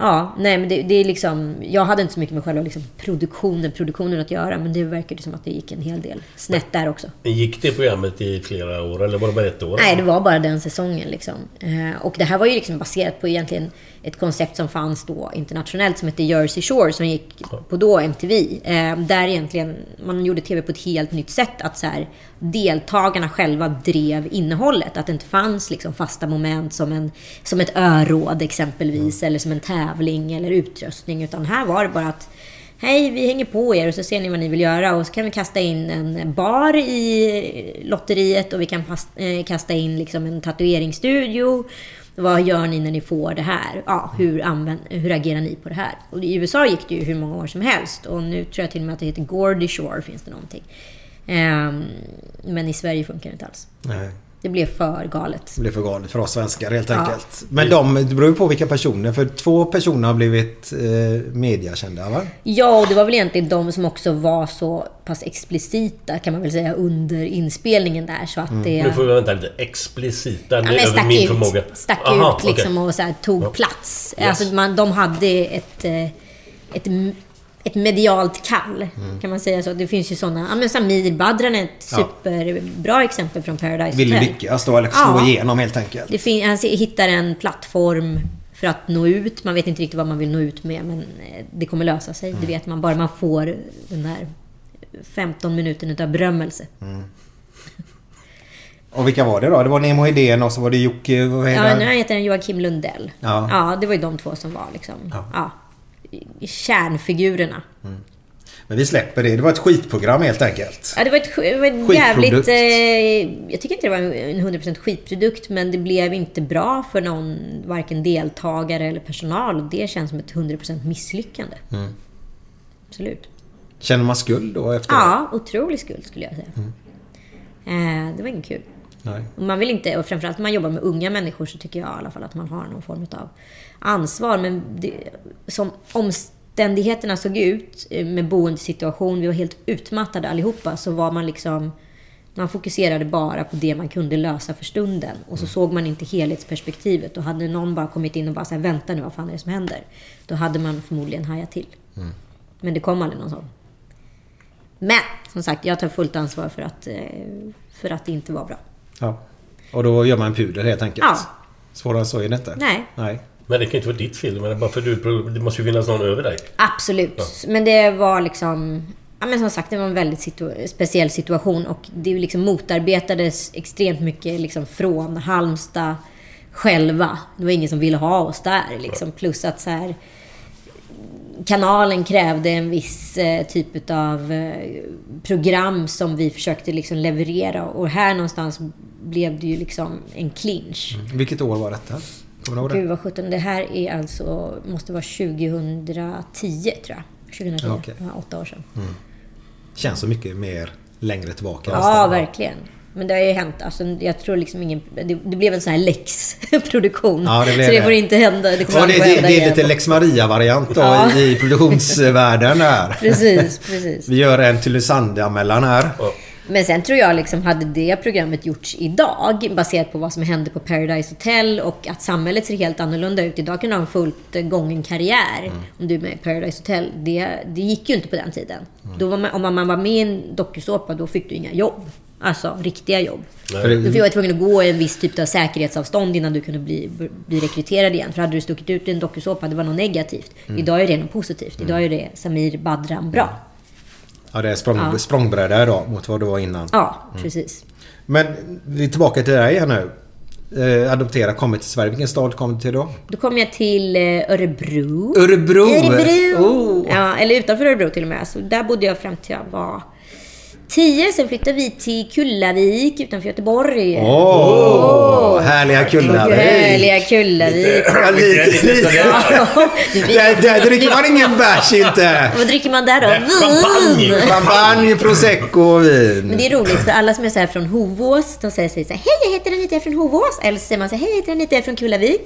ja, nej men det, det är liksom... Jag hade inte så mycket med själva liksom produktionen, produktionen att göra, men det verkade som att det gick en hel del snett där också. Gick det programmet i flera år eller var det bara ett år? Nej, det var bara den säsongen. Liksom. Eh, och det här var ju liksom baserat på egentligen ett koncept som fanns då internationellt som hette Jersey Shore som gick på då MTV. Eh, där egentligen man gjorde TV på ett helt nytt sätt. Att så här, deltagarna själva drev innehållet. Att det inte fanns liksom fasta moment som, en, som ett öråd exempelvis. Eller som en tävling eller utrustning. Utan här var det bara att Hej, vi hänger på er och så ser ni vad ni vill göra och så kan vi kasta in en bar i lotteriet och vi kan eh, kasta in liksom en tatueringsstudio. Vad gör ni när ni får det här? Ja, hur, använd, hur agerar ni på det här? Och I USA gick det ju hur många år som helst och nu tror jag till och med att det heter Gordy Shore finns det någonting. Um, men i Sverige funkar det inte alls. Nej. Det blev för galet. Det blir för galet för oss svenskar helt Ja. enkelt. Men de, det beror ju på vilka personer. För två personer har blivit eh, mediakända va? Ja, och det var väl egentligen de som också var så pass explicita kan man väl säga under inspelningen där så att det... Nu får vi vänta lite. Explicita. Ja, det men är över stack min ut, förmåga. stack Aha, ut liksom okej. och så här, tog Ja. plats. Yes. Alltså man, de hade ett, eh, ett, ett medialt kall, Mm. kan man säga så. Det finns ju sådana. Ja, men Samir Badran är ett Ja. superbra exempel från Paradise Vill Hotel. lyckas då, eller slå Ja. igenom helt enkelt. Det fin- han hittar en plattform för att nå ut. Man vet inte riktigt vad man vill nå ut med, men eh, det kommer lösa sig. Mm. Det vet man bara man får den där 15 minuterna utav berömmelse. Och vilka var det då? Det var Nemo Hedén och så var det Jocke... Vad heter Ja, nu heter han Joakim Lundell. Ja. Ja. det var ju de två som var liksom... Ja. Kärnfigurerna. Men vi släpper det. Det var ett skitprogram helt enkelt. Ja, det var ett, det var ett jävligt... Eh, jag tycker inte det var en 100% skitprodukt, men det blev inte bra för någon, varken deltagare eller personal. Och det känns som ett 100% misslyckande. Mm. Absolut. Känner man skuld då efter Ja, otrolig skuld skulle jag säga. Eh, det var inget kul. Nej. Man vill inte, och framförallt när man jobbar med unga människor så tycker jag i alla fall att man har någon form av ansvar. Men det, som omständigheterna såg ut eh, med boendesituation, vi var helt utmattade allihopa, så var man liksom... Man fokuserade bara på det man kunde lösa för stunden. Och så såg man inte helhetsperspektivet. Och hade någon bara kommit in och bara sagt vänta nu, vad fan är det som händer? Då hade man förmodligen hajat till. Mm. Men det kom aldrig någon sån. Men som sagt, jag tar fullt ansvar för att, eh, för att det inte var bra. Ja. Och då gör man en pudel helt enkelt. Ja. Svårare än så är det inte. Nej. Nej. Men det kan ju inte vara ditt fel. Men bara för du, det måste ju finnas någon över dig. Absolut. Men det var liksom... Ja, men som sagt, det var en väldigt situ- speciell situation och det liksom motarbetades extremt mycket liksom från Halmstad själva. Det var ingen som ville ha oss där. Liksom. Plus att så här, kanalen krävde en viss eh, typ av eh, program som vi försökte liksom leverera. Och här någonstans blev det ju liksom en clinch. Vilket år var detta? Kommer du ihåg Gud det? vad sjutton. Det här är alltså, måste vara 2010 tror jag. 2010. Ja. Ja, åtta år sedan. Känns så mycket mer längre tillbaka. Ja, verkligen. Men det har ju hänt. Alltså, jag tror liksom ingen... Det, det blev en sån här läx-produktion. Ja, det blev så det det. får inte hända. Det kommer Ja, det, det, hända det är igen. lite Lex Maria-variant då Ja. i produktionsvärlden där. (laughs) Precis, precis. Vi gör en Tylösand-anmälan här. Men sen tror jag liksom, hade det programmet gjorts idag, baserat på vad som hände på Paradise Hotel och att samhället ser helt annorlunda ut. Idag kan du ha en fullt gången karriär Mm. om du är med i Paradise Hotel. Det, det gick ju inte på den tiden. Då var man, om man var med i en dokusåpa, då fick du inga jobb. Alltså riktiga jobb. För det- Du var tvungen att gå en viss typ av säkerhetsavstånd innan du kunde bli, bli rekryterad igen. För hade du stuckit ut i en dokusåpa, det var något negativt. Mm. Idag är det något positivt. Idag är det Samir Badran bra. Ja, det är språng, Ja. språngbräda idag mot vad det var innan. Ja, precis. Men vi är tillbaka till dig här nu. Eh, adoptera, kommit till Sverige. Vilken stad kom du till då? Då kom jag till eh, Örebro. Örebro! Örebro! Oh. Ja, eller utanför Örebro till och med. Så där bodde jag fram till jag var 10. Sen flyttade vi till Kullavik utanför Göteborg. Åh! härliga Kullavik! Härliga Kullavik. Ja, lite, lite. Där, där dricker man ingen bärs inte! (laughs) Vad dricker man där då? Vin! Champagne, prosecco och vin. Men det är roligt för alla som är så här från Hovås, de säger sig så här, Hej jag heter Anita, jag är från Hovås. Eller så säger man så här, Hej jag heter Anita, jag är från Kullavik.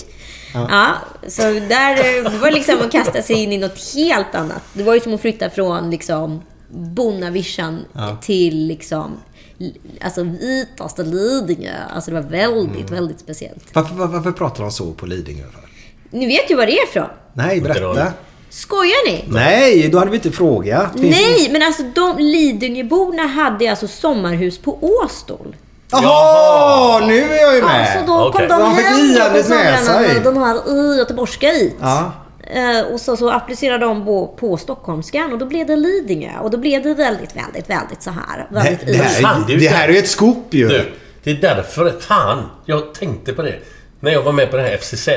Ja. Ja. så där eh, det var liksom att kasta sig in i något helt annat. Det var ju som att flytta från liksom Bonnavischan Ja. till liksom Alltså vitaste Lidingö. Alltså det var väldigt, Mm. väldigt speciellt. Varför, varför, varför pratar de så på Lidingö? för? Ni vet ju var det är ifrån. Nej, berätta. Skojar ni? Nej, då hade vi inte frågat. Finns Nej, men alltså de Lidingöborna hade alltså sommarhus på Åstol. Jaha, nu är jag ju med. Ja, så då kom de de fick då på iandet med somrarna sig. de här i göteborgska i. Ja. Eh, och så, så applicerade de på, på stockholmskan och då blev det Lidingö. Och då blev det väldigt, väldigt, väldigt så här. Det, Väldigt det, här, Fan, det det här är ju ett scoop ju. Du, det är därför... Fan! Jag tänkte på det. När jag var med på det här FCZ.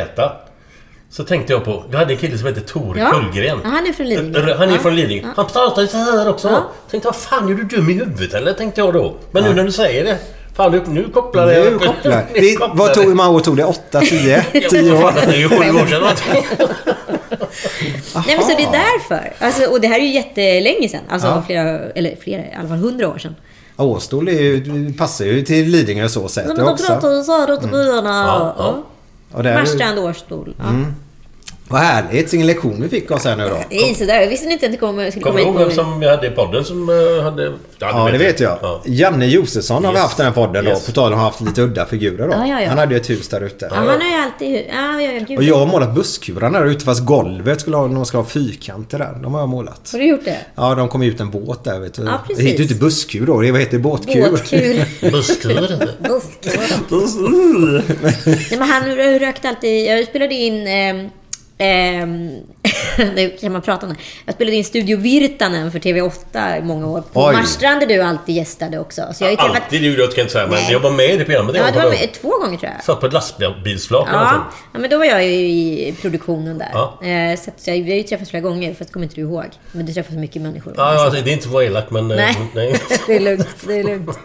Så tänkte jag på... Jag hade en kille som hette Tor Ja. Kullgren. Ja, han är från Lidingö. Han är Ja. från Lidingö. Ja. Han pratar ju så här också. Ja. Tänkte, vad fan, är du dum i huvudet eller? Tänkte jag då. Men nu när du säger det. Fan, nu, nu kopplar Nu jag... kopplar. (laughs) Nu Det, kopplar vad tog, det. hur många år tog det? 8, 10, Ja, 10 vad år? Det är ju sju år sedan. (laughs) Nej men så det är därför. Alltså, och det här är ju jättelänge sedan. Alltså Ja. flera, eller flera, i alla fall hundra år sedan. Åstol är ju, passar ju till Lidingö så sätt det men de också. pratar ju så ja. Ja. Och där- Marstrand, Årstol. Ja. Mm. Vad härligt. Vilken lektion vi fick oss här nu då. Nej, så där. Jag visste inte att det kom, skulle Kommer komma du ihåg hit vem som vi hade i podden som eh, hade... Ja, det vet jag. Ja. Janne Josefsson har vi Yes. haft i den här podden Yes. då. På tal om att ha haft lite udda figurer då. Ja, ja, ja. Han hade ju ett hus där ute. Ja, han har ju alltid... Ja, ja, ja, gud. Och jag har målat busskuran där ute fast golvet skulle ha, de ska ha fyrkanter där. De har jag målat. Har du gjort det? Ja, de kom ut en båt där vet du. Ja, det precis. heter ju inte busskur då. Det heter båtkur. Båtkur. (laughs) Busskur. Busskur. Nej, men han rökte alltid... Jag spelade in... ehm, ehm, (laughs) nu kan man prata om det. Jag spelade in Studio Virtanen för TV8 i många år. På Oj. Marstrand där du alltid gästade också. Så jag har ju träffat... Alltid gjorde jag, ska jag inte säga. Men Nej. jag var med i det programmet. en Ja, du var med två gånger tror jag. Satt på ett lastbilsflak eller Ja, ja, men då var jag ju i produktionen där. Ja. Eh, Så jag, vi har ju träffats flera gånger, fast kommer inte du ihåg. Men du träffas mycket människor. Ja, ja, alltså, det är inte för att vara elak men... eh, Nej. (laughs) nej. (laughs) det är lugnt. Det är lugnt.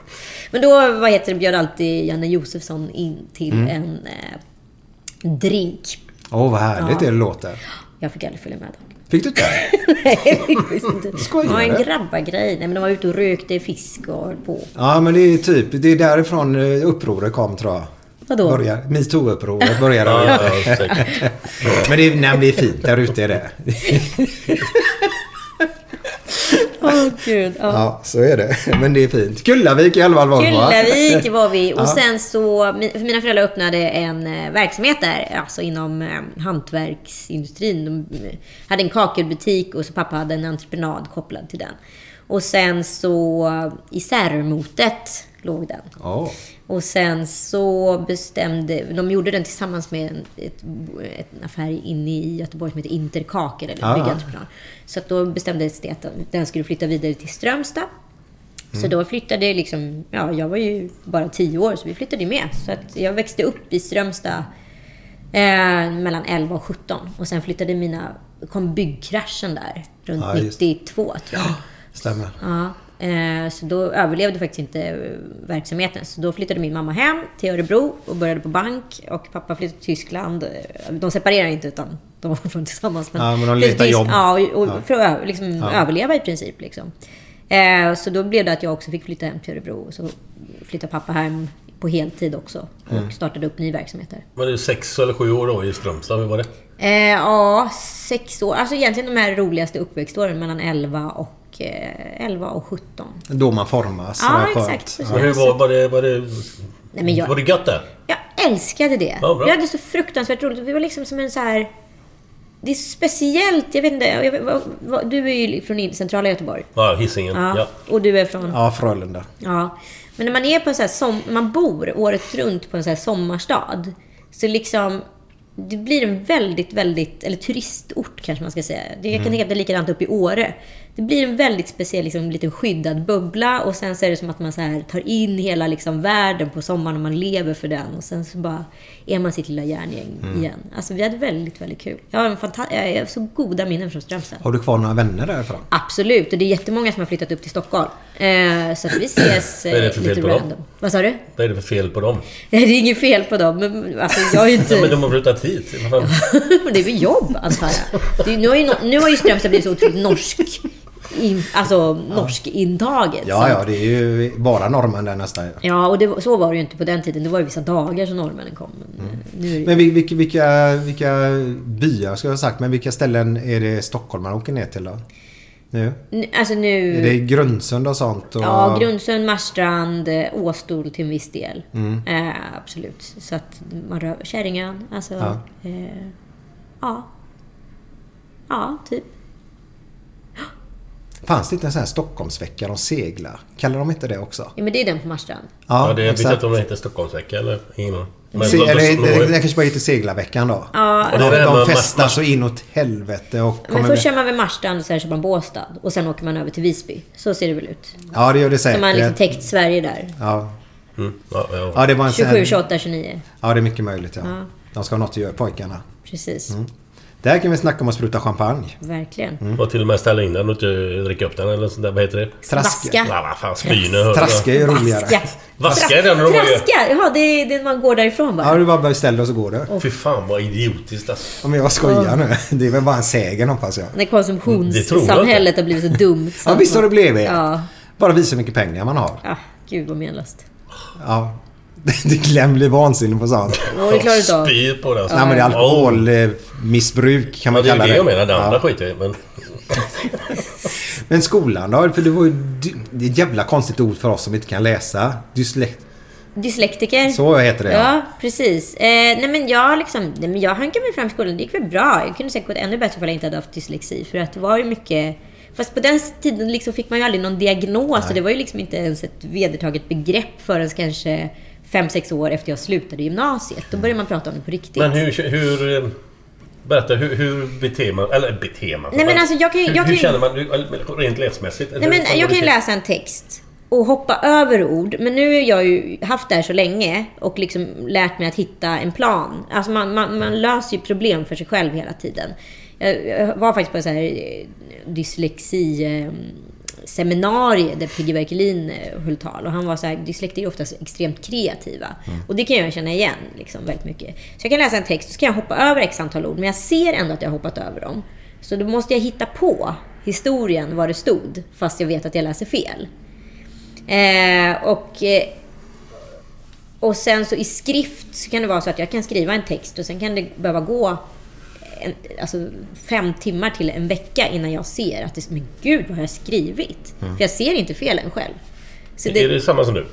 Men då vad heter det, bjöd alltid Janne Josefsson in till Mm. en eh, drink. Åh, vad härligt Ja. det låter. Jag fick aldrig följa med dem. Fick du inte? (laughs) Nej, fick visst inte. Skojar Det var en du? grabbargrej. Nej, men de var ute och rökte fisk och höll på. Ja, men det är typ, det är därifrån eh, upproret kom tror jag. Vadå? Metoo-upproret började Ja, ja. (laughs) Men det är, nej, det är fint där ute är det. (laughs) Åh gud. Ja. Ja, så är det. (laughs) Men det är fint. Kullavik i alla fall var? Kullavik var vi. (laughs) Och Ja. sen så, för mina föräldrar öppnade en eh, verksamhet där, alltså inom eh, hantverksindustrin. De eh, hade en kakelbutik och så pappa hade en entreprenad kopplad till den. Och sen så i Särmotet låg den. Ja. Och sen så bestämde... De gjorde den tillsammans med en, ett, en affär inne i Göteborg som heter Interkaker, eller Ah. byggentreprenör. Så att då bestämdes det att den skulle flytta vidare till Strömstad. Så Mm. då flyttade liksom... Ja, jag var ju bara 10 år, så vi flyttade med. Så att jag växte upp i Strömstad eh, mellan 11 och 17. Och sen flyttade mina... kom byggkraschen där runt Ja, just. 92, tror jag. Stämmer. Ja, så då överlevde faktiskt inte eh, verksamheten. Så då flyttade min mamma hem till Örebro och började på bank. Och pappa flyttade till Tyskland. Eh, De separerar inte utan de var fortfarande tillsammans. Ja, men de till- jobb. Ja, och, och Ja. för att liksom, Ja. överleva i princip. Liksom. Eh, så då blev det att jag också fick flytta hem till Örebro. Och så flyttade pappa hem på heltid också. Och Mm. startade upp ny verksamhet där. Var det sex eller sju år då i Strömstad? Hur var det? Eh, ja, sex år. Alltså egentligen de här roligaste uppväxtåren mellan 11 och, eh, 11 och 17. Då man formas. Ja, exakt. Men hur var, var det... Var det, Nej, men jag- var det gött där? Jag älskade det. Ja, bra. vi hade så fruktansvärt roligt. Vi var liksom som en så här... Det är speciellt. Jag vet inte. Jag, vet- vad, vad, du är ju från centrala Göteborg. Ja, Hisingen. Ja. Ja. Och du är från... Ja, Frölunda. Ja. Men när man är på en så här som, man bor året runt på en så här sommarstad. Så liksom... Det blir en väldigt, väldigt... Eller turistort kanske man ska säga. Det, jag kan Mm. tänka att det är likadant uppe i Åre. Det blir en väldigt speciell, liksom, liten skyddad bubbla. Och sen så är det som att man så här tar in hela liksom, världen på sommaren och man lever för den. Och sen så bara är man sitt lilla järngäng Mm. igen. Alltså vi hade väldigt, väldigt kul. Jag har, en jag har så goda minnen från Strömstad. Har du kvar några vänner därifrån? Absolut, och det är jättemånga som har flyttat upp till Stockholm. Eh, så att vi ses Vad är det eh, för lite fel på dem? random. Vad sa du? Vad är det för fel på dem? (laughs) Det är inget fel på dem, men alltså, jag är ju inte... Ja, men de har flyttat hit. (laughs) Det är väl jobb, antar jag. Nu, har ju, nu har ju Strömstad blivit så otroligt norsk. In, alltså norsk intaget. Ja, ja, det är ju bara norrmän där nästan. Ja, och det, så var det ju inte på den tiden. Det var ju vissa dagar som norrmännen kom. Men, eh, nu Men vil- vilka, vilka, vilka byar ska jag ha sagt, men vilka ställen är det stockholmarna åker ner till då? Nu? nu, alltså nu... Är det Grundsund och sånt? Och... Ja, Grundsund, Marstrand, eh, Åstol till en viss del. Mm. Eh, absolut. Så att man rör... Käringön, alltså... Ja. Eh, ja. Ja, typ. Fanns det inte en sån här Stockholmsvecka de seglar? Kallar de inte det också? Ja, men det är den på Marstrand. Ja, Ja, det, jag vet exakt. inte om det heter Stockholmsvecka eller ingen. Men Se, eller det, vad- det kanske bara heter seglarveckan då. Ja, det är de, det de med festar Mars- så inåt helvete och Men först kör man över Marstrand och sen kör man Båstad. Och sen åker man över till Visby. Så ser det väl ut. Ja, det gör det Så man har liksom säkert. täckt Sverige där. Ja. Mm, ja, ja. ja, det var en sån 27, här- 28, 29. Ja, det är mycket möjligt ja. Ja. De ska ha något att göra, pojkarna. Precis. Mm. Där kan vi snacka om att spruta champagne. Verkligen. Och till och med ställa in den och inte dricka upp den eller sånt där. Vad heter det? Traske. Vaska. Ja, vad fan. Spyne. Traske är roligare. Vaska. Vaska är den ju. Traska! Jaha, det är det man går därifrån bara. Ja, du bara beställer och så går det. Fy fan vad idiotiskt alltså. Om jag skojar nu. (laughs) Det är väl bara en sägen hoppas jag. När konsumtionssamhället har blivit så dumt. så Ja, visst har det blivit. Ja. Bara visa hur mycket pengar man har. Ah, gud vad menlöst. Ja. (laughs) Det Glenn blir vansinnig på sånt. Ja, det klarar du inte av. Spyr på den. Nej men det är alkoholmissbruk kan Ja, man det är kalla det det. jag menar. Det andra Ja. skiter jag. Men (laughs) Men skolan då? För det var ju... Det är ett jävla konstigt ord för oss som inte kan läsa. Dyslekt... Dyslektiker. Så heter det, ja. Ja, precis. Eh, nej men jag liksom, nej men jag hankade mig fram i skolan. Det gick väl bra. Jag kunde säkert gått ännu bättre ifall jag inte hade haft dyslexi. För att det var ju mycket... Fast på den tiden liksom fick man ju aldrig någon diagnos. Och det var ju liksom inte ens ett vedertaget begrepp förrän kanske fem sex år efter jag slutade gymnasiet. Då började man prata om det på riktigt. Men hur... hur eh, berätta, hur, hur beter man? Eller beter man? Nej, men alltså, jag kan hur, jag kan hur känner man rent läsmässigt? Nej, men jag kan ju läsa en text och hoppa över ord. Men nu har jag ju haft det här så länge och liksom lärt mig att hitta en plan. Alltså man, man, man löser ju problem för sig själv hela tiden. Jag, var faktiskt på en så här eh, dyslexi seminarium där Piggy Berkelin eh, höll tal. Och han var så här, dyslektiker är oftast extremt kreativa. Och det kan jag känna igen liksom, väldigt mycket. Så jag kan läsa en text och så kan jag hoppa över x antal ord. Men jag ser ändå att jag har hoppat över dem. Så då måste jag hitta på historien, vad det stod. Fast jag vet att jag läser fel. Eh, och, eh, och sen så i skrift så kan det vara så att jag kan skriva en text och sen kan det behöva gå en, alltså fem timmar till en vecka innan jag ser att det, men gud vad har jag skrivit? Mm. För jag ser inte felen själv. Så Är det samma som du?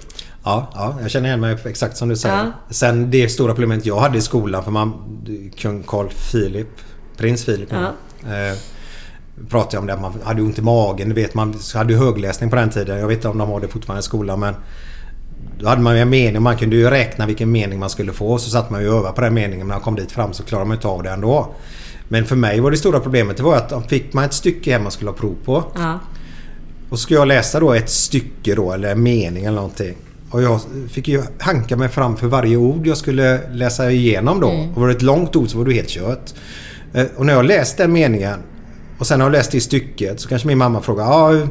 Ja, ja, jag känner igen mig exakt som du säger. Ja. Sen det stora problemet jag hade i skolan för man... Kung Carl Philip, prins Philip Ja. eh, pratade om det att man hade ont i magen. Du vet, man hade ju högläsning på den tiden. Jag vet inte om de har det fortfarande i skolan men Då hade man ju en mening och man kunde ju räkna vilken mening man skulle få. Så satt man ju och övade på den meningen. Men när man kom dit fram så klarade man inte av det ändå. Men för mig var det stora problemet det var att fick man ett stycke hem man skulle ha prov på. Ja. Och så skulle jag läsa då ett stycke då eller en mening eller någonting. Och jag fick ju hanka mig fram för varje ord jag skulle läsa igenom då. Mm. Och var det ett långt ord så var det helt kört. Eh, Och när jag läste den meningen och sen har jag läst det stycket så kanske min mamma frågar ja,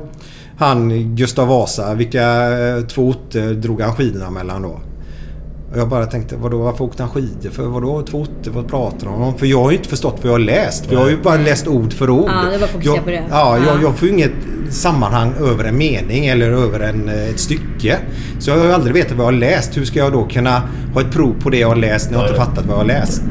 han Gustav Vasa, vilka eh, två orter drog han skidorna mellan då? Och jag bara tänkte, vadå, varför åkte han skidor? För vadå två orter? Vad pratar de om? För jag har ju inte förstått vad jag har läst. För jag har ju bara läst ord för ord. Ja, det är bara att fokusera jag, på det. Ja, Ja. Jag, jag får ju inget sammanhang över en mening eller över en, eh, ett stycke. Så jag har ju aldrig vetat vad jag har läst. Hur ska jag då kunna ha ett prov på det jag har läst när jag inte fattat vad jag har läst?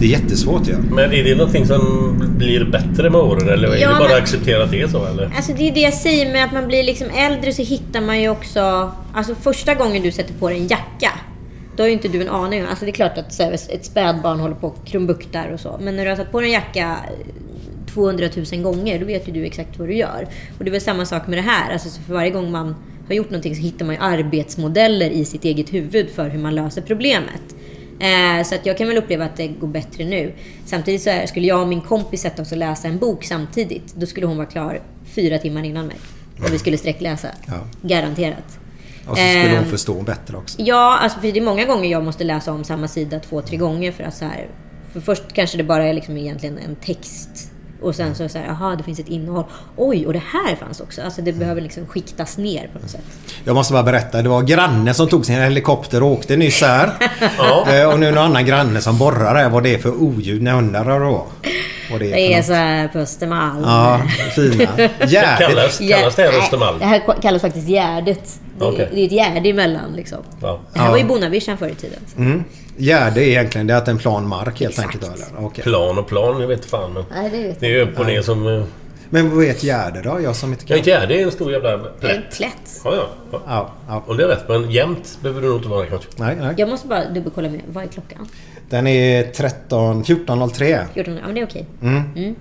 Det är jättesvårt ju. Ja. Men är det någonting som blir bättre med åren eller är Ja, det bara men- att acceptera att det är så eller? Alltså det är det jag säger med att man blir liksom äldre så hittar man ju också... Alltså första gången du sätter på dig en jacka. Då har ju inte du en aning om... Alltså det är klart att här, ett spädbarn håller på och krumbuktar och så. Men när du har satt på dig en jacka eh, 200 000 gånger, då vet ju du exakt vad du gör. Och det är väl samma sak med det här. Alltså så för varje gång man har gjort någonting så hittar man ju arbetsmodeller i sitt eget huvud för hur man löser problemet. Eh, så att jag kan väl uppleva att det går bättre nu. Samtidigt så är, skulle jag och min kompis sätta oss och läsa en bok samtidigt, då skulle hon vara klar fyra timmar innan mig. Och vi skulle sträckläsa. Ja. Garanterat. Och så skulle hon Eh, förstå bättre också. Ja, alltså för det är många gånger jag måste läsa om samma sida två, tre gånger för att så här... För först kanske det bara är liksom egentligen en text. Och sen så är det så här, aha, det finns ett innehåll. Oj, och det här fanns också. Alltså det behöver liksom skiktas ner på något sätt. Jag måste bara berätta. Det var granne som tog sin helikopter och åkte nyss här. Eh, och nu är det någon annan granne som borrar här vad det är för oljud. När undrar då. Vad det är, Det är så här på Östermalm. Ja, fina. (laughs) Gärdet. Kallas, kallas det här Östermalm? Det här kallas faktiskt Gärdet. Det, är- Okej. det är ett gärde emellan liksom. Ja. Det här var ju Bonnavischan förr i tiden. Mm. Gärde är egentligen det är att en plan mark helt enkelt. Då, eller? Okej. Plan och plan, jag vet fan. Men Nej, det vet det är ju upp och ner som... eh, Men vad är ett gärde då? Jag som inte kan. inte är det är en stor jävla En plätt. plätt. Ja, ja. ja. Ja, ja. Och det är rätt, men jämnt behöver det nog inte vara kanske. Nej, nej. Jag måste bara dubbelkolla med, vad är klockan? Den är 13... 14.03. 14? Ja men det är okej. Mm. Mm.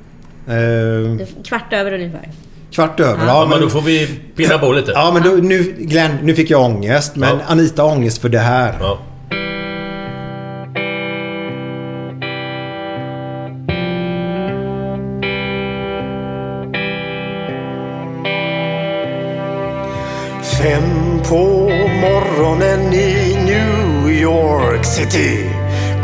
Är Kvart över ungefär. kvart över. Ja. Ja, men då får vi pinna på lite. Ja, men då, nu, Glenn, nu fick jag ångest. Men Ja. Anita har ångest för det här. Ja. Fem på morgonen i New York City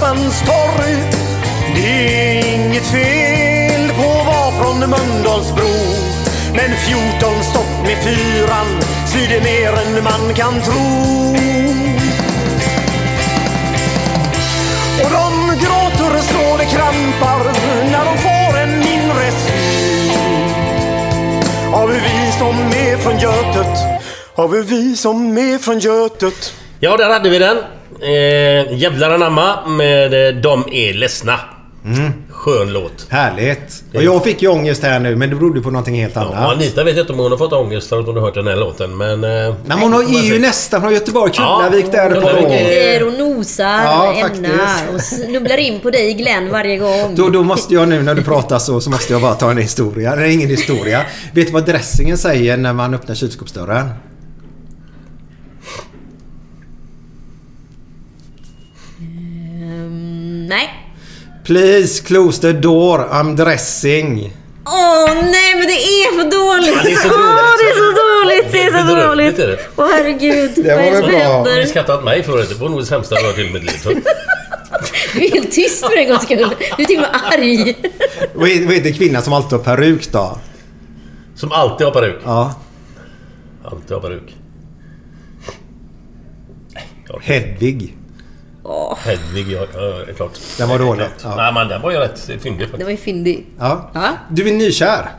Buss torg. Det är inget fel på att vara från Mölndalsbro. Men 14 stopp med fyran svider mer än man kan tro. Och de gråter så det krampar när de får en mindre syn. Har vi vi som är från Götet? Har vi vi som är från Götet? Ja, där hade vi den. Eh, Jävlar anamma med eh, De är ledsna. Skön låt. Härligt. Och jag fick ju ångest här nu, men det berodde på någonting helt Ja, annat. Anita vet inte om hon har fått ångest för att hon har hört den här låten, men... Eh, Nej, men hon är ju nästan från Göteborg. Kullavik där på Kullavik gång. Ligger och nosar Ja, och ämnar och snubblar in på dig Glenn varje gång. Då, då måste jag nu när du pratar så, så måste jag bara ta en historia. Det är ingen historia. Vet du vad dressingen säger när man öppnar kylskåpsdörren? Nej. Please close the door, I'm dressing. Åh nej men det är för dåligt! Ja, det är så Åh, dåligt. det är så dåligt! Det är så dåligt! Åh herregud, Det vad var är det väl som bra. Har ni händer? skrattat åt mig förut? Det var nog det sämsta jag har hört i mitt liv. Du är helt tyst för en gångs skull. Du är till och med arg. Vad heter kvinnan som alltid har peruk då? Som alltid har peruk. Ja, Alltid har peruk. Hedvig. Hedvig, ja, ja, klart. Den var dålig. Ja. Nej, men den var ju rätt fyndig Det faktiskt. var ju fyndig. Ja. Ja. Du är nykär.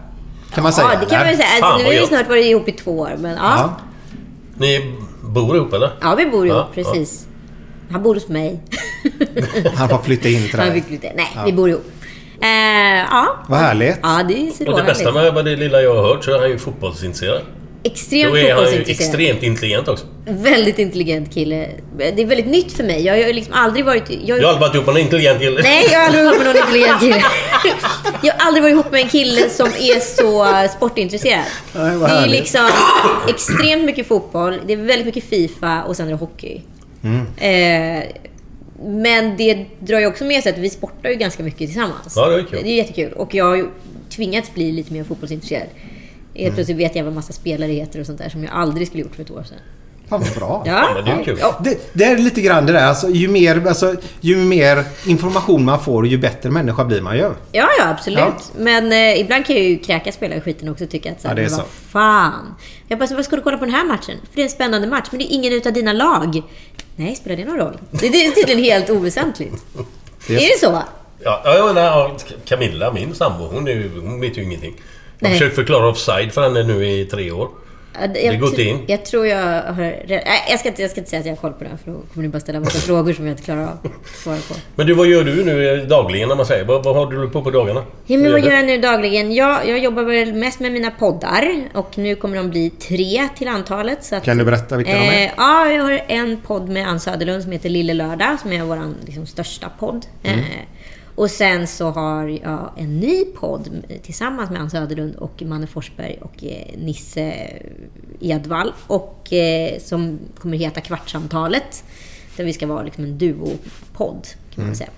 Kan man säga. Ja, det kan man säga. Fan, Alltså, nu vad har vi snart varit ihop i två år, men ja. Ja. Ni bor ihop eller? Ja, vi bor ihop, Ja, precis. Han bor hos mig. (laughs) Han får flytta in till (laughs) Han dig. fick flytta. Nej, vi bor ihop. Eh, ja. Vad härligt. Ja, det är så Och det bästa med det lilla jag har hört så är han ju fotbollsintresserad. Extremt Då är ju fotbollsintresserad. extremt intelligent också. Väldigt intelligent kille. Det är väldigt nytt för mig. Jag har liksom aldrig varit... Jag, Jag har aldrig varit ihop med en intelligent kille. Nej, jag har aldrig varit ihop med någon intelligent kille. (laughs) Jag har aldrig varit ihop med en kille som är så sportintresserad. Nej, Det är ju härligt. liksom extremt mycket fotboll, det är väldigt mycket FIFA och sen är det hockey. Mm. Eh, men det drar ju också med sig att vi sportar ju ganska mycket tillsammans. Ja, det är kul. Det är jättekul. Och jag har ju tvingats bli lite mer fotbollsintresserad. Mm. Helt plötsligt vet jag vad massa spelare heter och sånt där som jag aldrig skulle gjort för ett år sedan. Fan vad bra. Ja, men det är kul. Ja. Det, det är lite grann det där. Alltså, ju, mer, alltså, ju mer information man får, ju bättre människa blir man ju. Ja, ja absolut. Ja. Men eh, ibland kan jag ju kräka spela i skiten också och tycka att så här, Ja, det är men vad så. fan. Jag bara, så, vad ska du kolla på den här matchen? För det är en spännande match, men det är ingen utav dina lag. Nej, spelar det någon roll? Det, det är tydligen helt oväsentligt. (laughs) Det Är är det så? Ja, ja, jag menar, ja, Camilla, min sambo, hon, är, ju- hon vet ju ingenting. Jag har Nej. försökt förklara offside för henne nu i tre år. Ja, det- inte in. Jag tror jag har... Nej, jag ska, inte, jag ska inte säga att jag har koll på det här, för då kommer ni bara ställa massa (laughs) frågor som jag inte klarar av att svara på. Men du, vad gör du nu eh, dagligen när man säger? Vad, vad har du på på dagarna? Ja, men vad gör jag nu dagligen? Ja, jag jobbar väl mest med mina poddar och nu kommer de bli tre till antalet. Så att, Kan du berätta vilka de är? Eh, ja, jag har en podd med Ann Söderlund som heter Lille Lördag, som är vår liksom, största podd. Mm. Eh, och sen så har jag en ny podd tillsammans med Ann Söderlund och Manne Forsberg och eh, Nisse Edvall. Och eh, som kommer heta Kvartsamtalet. Där vi ska vara liksom en duopodd, kan man Mm. säga.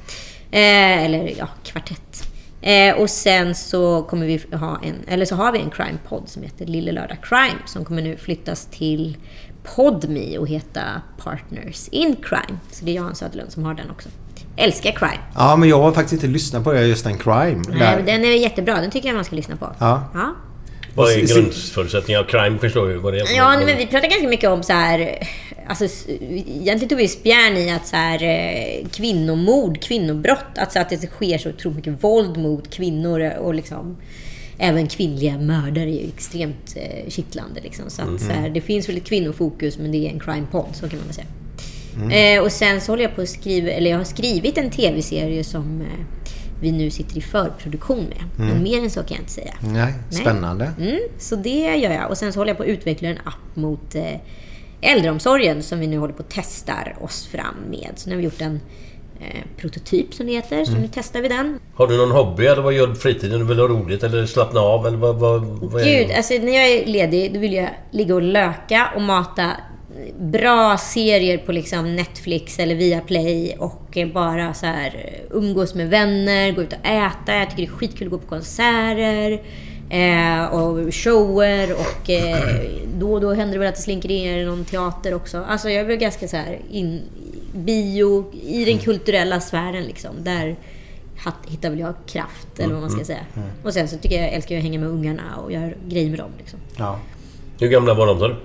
Eh, eller ja, kvartett. Eh, och sen så kommer vi ha en, eller så har vi en crime-podd som heter Lille Lördag Crime som kommer nu flyttas till Podme och heta Partners in Crime. Så det är Johan Söderlund som har den också. Älskar crime. Ja, men jag har faktiskt inte lyssnat på det, just en crime. Nej, Där. den är jättebra. Den tycker jag man ska lyssna på. Ja. Ja, Vad är Och se- grundförutsättningar? Crime förstår ju vad det är. ja men vi pratar ganska mycket om så här... Alltså, egentligen tog vi spjärn i att så här, eh, kvinnomord, kvinnobrott, alltså att det sker så otroligt mycket våld mot kvinnor och liksom även kvinnliga mördare är ju extremt eh, kittlande. Liksom. Så att, så här, det finns väl ett kvinnofokus, men det är en crime-podd, så kan man väl säga. Eh, och sen så håller jag på att skriva, eller jag har skrivit en tv-serie som eh, vi nu sitter i förproduktion med. Men mer än så kan jag inte säga. Nej, spännande. Mm, så det gör jag. Och sen så håller jag på att utveckla en app mot eh, äldreomsorgen som vi nu håller på att testar oss fram med. Så nu har vi gjort en eh, prototyp som det heter, så nu testar vi den. Har du någon hobby eller vad gör du på fritiden? Du vill ha roligt eller slappna av eller vad, vad, vad är Gud, alltså när jag är ledig då vill jag ligga och löka och mata bra serier på liksom Netflix eller Viaplay och bara så här umgås med vänner, gå ut och äta. Jag tycker det är skitkul att gå på konserter. Eh, och shower och eh, då och då händer det väl att det slinker in någon teater också. Alltså jag är väl ganska så här in, bio, i den kulturella sfären liksom. Där hittar väl jag kraft, eller vad man ska säga. Och sen så tycker jag, älskar jag att hänga med ungarna och göra grejer med dem. Liksom. Ja. Hur gamla var de sa du?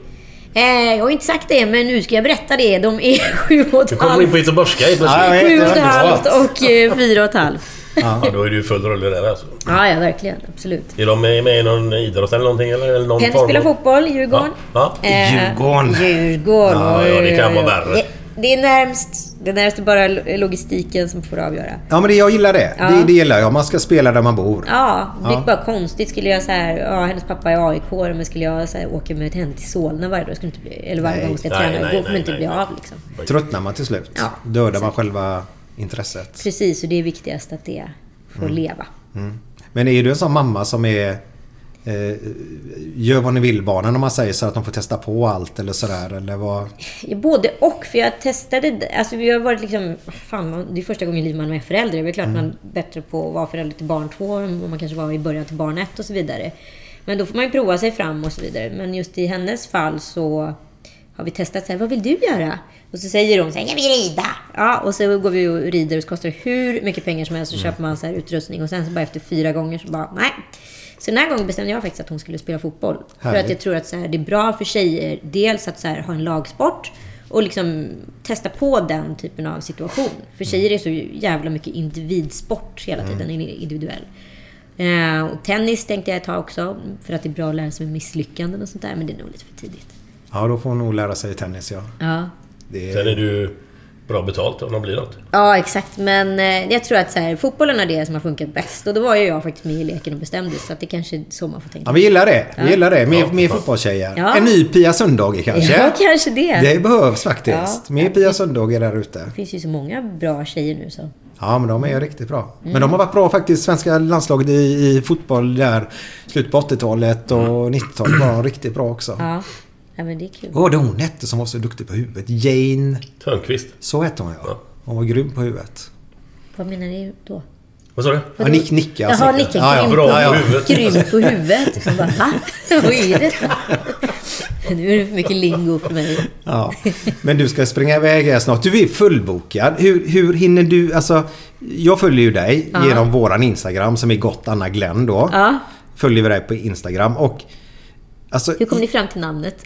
Eh, jag har inte sagt det, men nu ska jag berätta det. De är (laughs) sju och ett Du kommer in på halvt, göteborgska helt plötsligt. sju och ett halvt och eh, fyra och ett halvt. Ja, då är du full rulle där alltså. Ja, ja, verkligen. Absolut. Är de med, i någon idrott eller någonting? Eller, eller någon Penny spelar fotboll, Djurgården. Ja. ja. Eh, Djurgården. Djurgården. Ja, ja, det kan vara värre. Det, det är närmst, det är närmst bara logistiken som får avgöra. Ja men det, jag gillar det. Ja. det. Det gillar jag. Man ska spela där man bor. Ja, det blir Ja. bara konstigt. Skulle jag så här, ja, hennes pappa är AIK, men skulle jag så här, åka med henne till Solna varje dag, skulle inte bli, eller varje Nej. gång ska jag Nej, träna, nej, då kommer inte nej, bli nej. av liksom. Tröttnar man till slut. Ja, Dödar man själva intresset. Precis, och det är viktigast att det får Mm. leva. Men är du en sån mamma som är... Eh, gör vad ni vill-barnen om man säger så att de får testa på allt eller sådär eller vad? Både och, för jag testade... Alltså vi har varit liksom... Fan, det är första gången i livet man är förälder. Det är klart man är bättre på att vara förälder till barn två vad man kanske var i början till barn ett och så vidare. Men då får man ju prova sig fram och så vidare. Men just i hennes fall så har vi testat så här, vad vill du göra? Och så säger hon så här, jag vill rida. Ja, och så går vi och rider och så kostar det hur mycket pengar som helst. Så köper man så här utrustning och sen så bara efter fyra gånger så bara, nej. Så den här gången bestämde jag faktiskt att hon skulle spela fotboll. För att Härligt. jag tror att så här, det är bra för tjejer, dels att så här, ha en lagsport och liksom testa på den typen av situation. För tjejer är så jävla mycket individsport hela tiden, individuell. Eh, och tennis tänkte jag tag också, för att det är bra att lära sig med misslyckanden och sånt där, men det är nog lite för tidigt. Ja, då får hon nog lära sig tennis ja. Ja, Det Sen är, är du bra betalt om de blir något. ja exakt. Men eh, jag tror att så här, fotbollen är det som har funkat bäst. Och då var ju jag faktiskt med i leken och bestämde, så att det kanske är så man får tänka. ja, vi gillar det. Vi Ja. gillar det. Mer, Ja, mer fotbollstjejer. Ja. En ny Pia Sundhage kanske? Ja, (laughs) kanske det. Det behövs faktiskt. Ja. Mer Pia Sundhage där ute. Det finns ju så många bra tjejer nu så. Ja, men de är riktigt bra. Mm. Men de har varit bra faktiskt. Svenska landslaget i, i fotboll där slutet på 80-talet och 90-talet var de riktigt bra också. Ja, ja men det är kul. Vad var det hon hette som var så duktig på huvudet? Jane... Törnqvist. Så hette hon ja. Hon var grym på huvudet. Vad menar ni då? Vad sa du? Ja, Nick, Nicke alltså. Jaha, Nicke. Ja, ja, grym, bra på, på huvudet. grym på huvudet. Bara, va? (laughs) Vad är detta? Nu är det för mycket lingo för mig. Ja. Men du ska springa iväg här snart. Du är fullbokad. Hur, hur hinner du... Alltså, jag följer ju dig Ja. genom våran Instagram som är Gott Anna Glenn då. Ja. Följer vi dig på Instagram och... Alltså, Hur kom ni fram till namnet?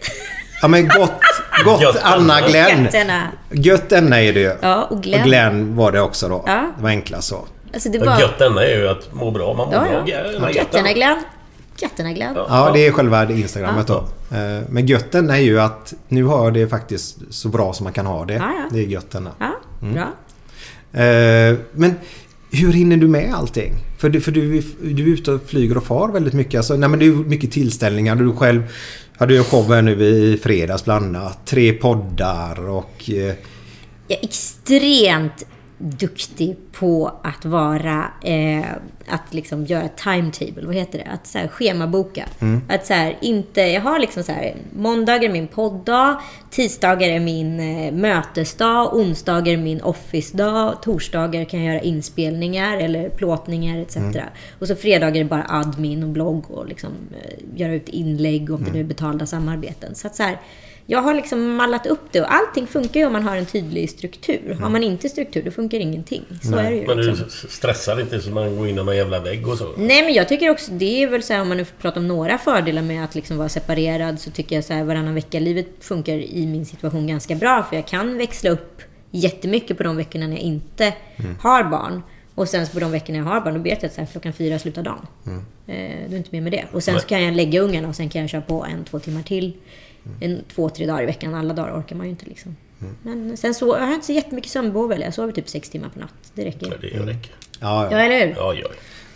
ja men Gott, (laughs) gott Anna. Glenn. Götterna. Gött Anna är det ju. Ja, och Glenn. Och Glenn var det också då. Ja. Det var enklast så. Alltså det var... Gött denna är ju att må bra. Man mår Ja, bra. ja. Götterna gött. Glenn. Götterna Glenn. Ja, det är själva det Instagrammet då. Eh, Men götten är ju att nu har jag det faktiskt så bra som man kan ha det. Ja, ja. Det är götten. Ja, bra. Eh, Men hur hinner du med allting? För du, för du, du är ute och flyger och far väldigt mycket. Alltså, nej, men det är mycket tillställningar. Du själv hade ju en show här nu i fredags bland annat. Tre poddar och... eh, Jag är extremt duktig på att vara... Eh, att liksom göra timetable, vad heter det? Att så här, schemaboka. Att så här, inte... Jag har liksom så här... Måndagar är min podddag. Tisdagar är min eh, mötesdag. Onsdagar är min office-dag. Torsdagar kan jag göra inspelningar eller plåtningar etc. Och så fredagar är det bara admin och blogg och liksom, eh, göra ut inlägg om det nu är betalda samarbeten. Så att så här, jag har liksom mallat upp det och allting funkar ju om man har en tydlig struktur. Har man inte struktur, då funkar ingenting. Så är det ju. Men du Liksom. stressar inte så man går in i någon jävla vägg och så? Nej, men jag tycker också, det är väl så här, om man nu får prata om några fördelar med att liksom vara separerad, så tycker jag så här, varannan vecka-livet funkar i min situation ganska bra. För jag kan växla upp jättemycket på de veckorna när jag inte har barn. Och sen på de veckorna jag har barn, då vet jag att så här, klockan fyra slutar dagen. Eh, du är inte med med det. Och sen så kan jag lägga ungarna och sen kan jag köra på en, två timmar till. En, två, tre dagar i veckan. Alla dagar orkar man ju inte liksom. Men sen så, jag har inte så jättemycket sömnbehov eller Jag sover typ sex timmar på natt. Det räcker. Ja, det räcker. Ja, Ja, ja. eller hur? Ja, ja.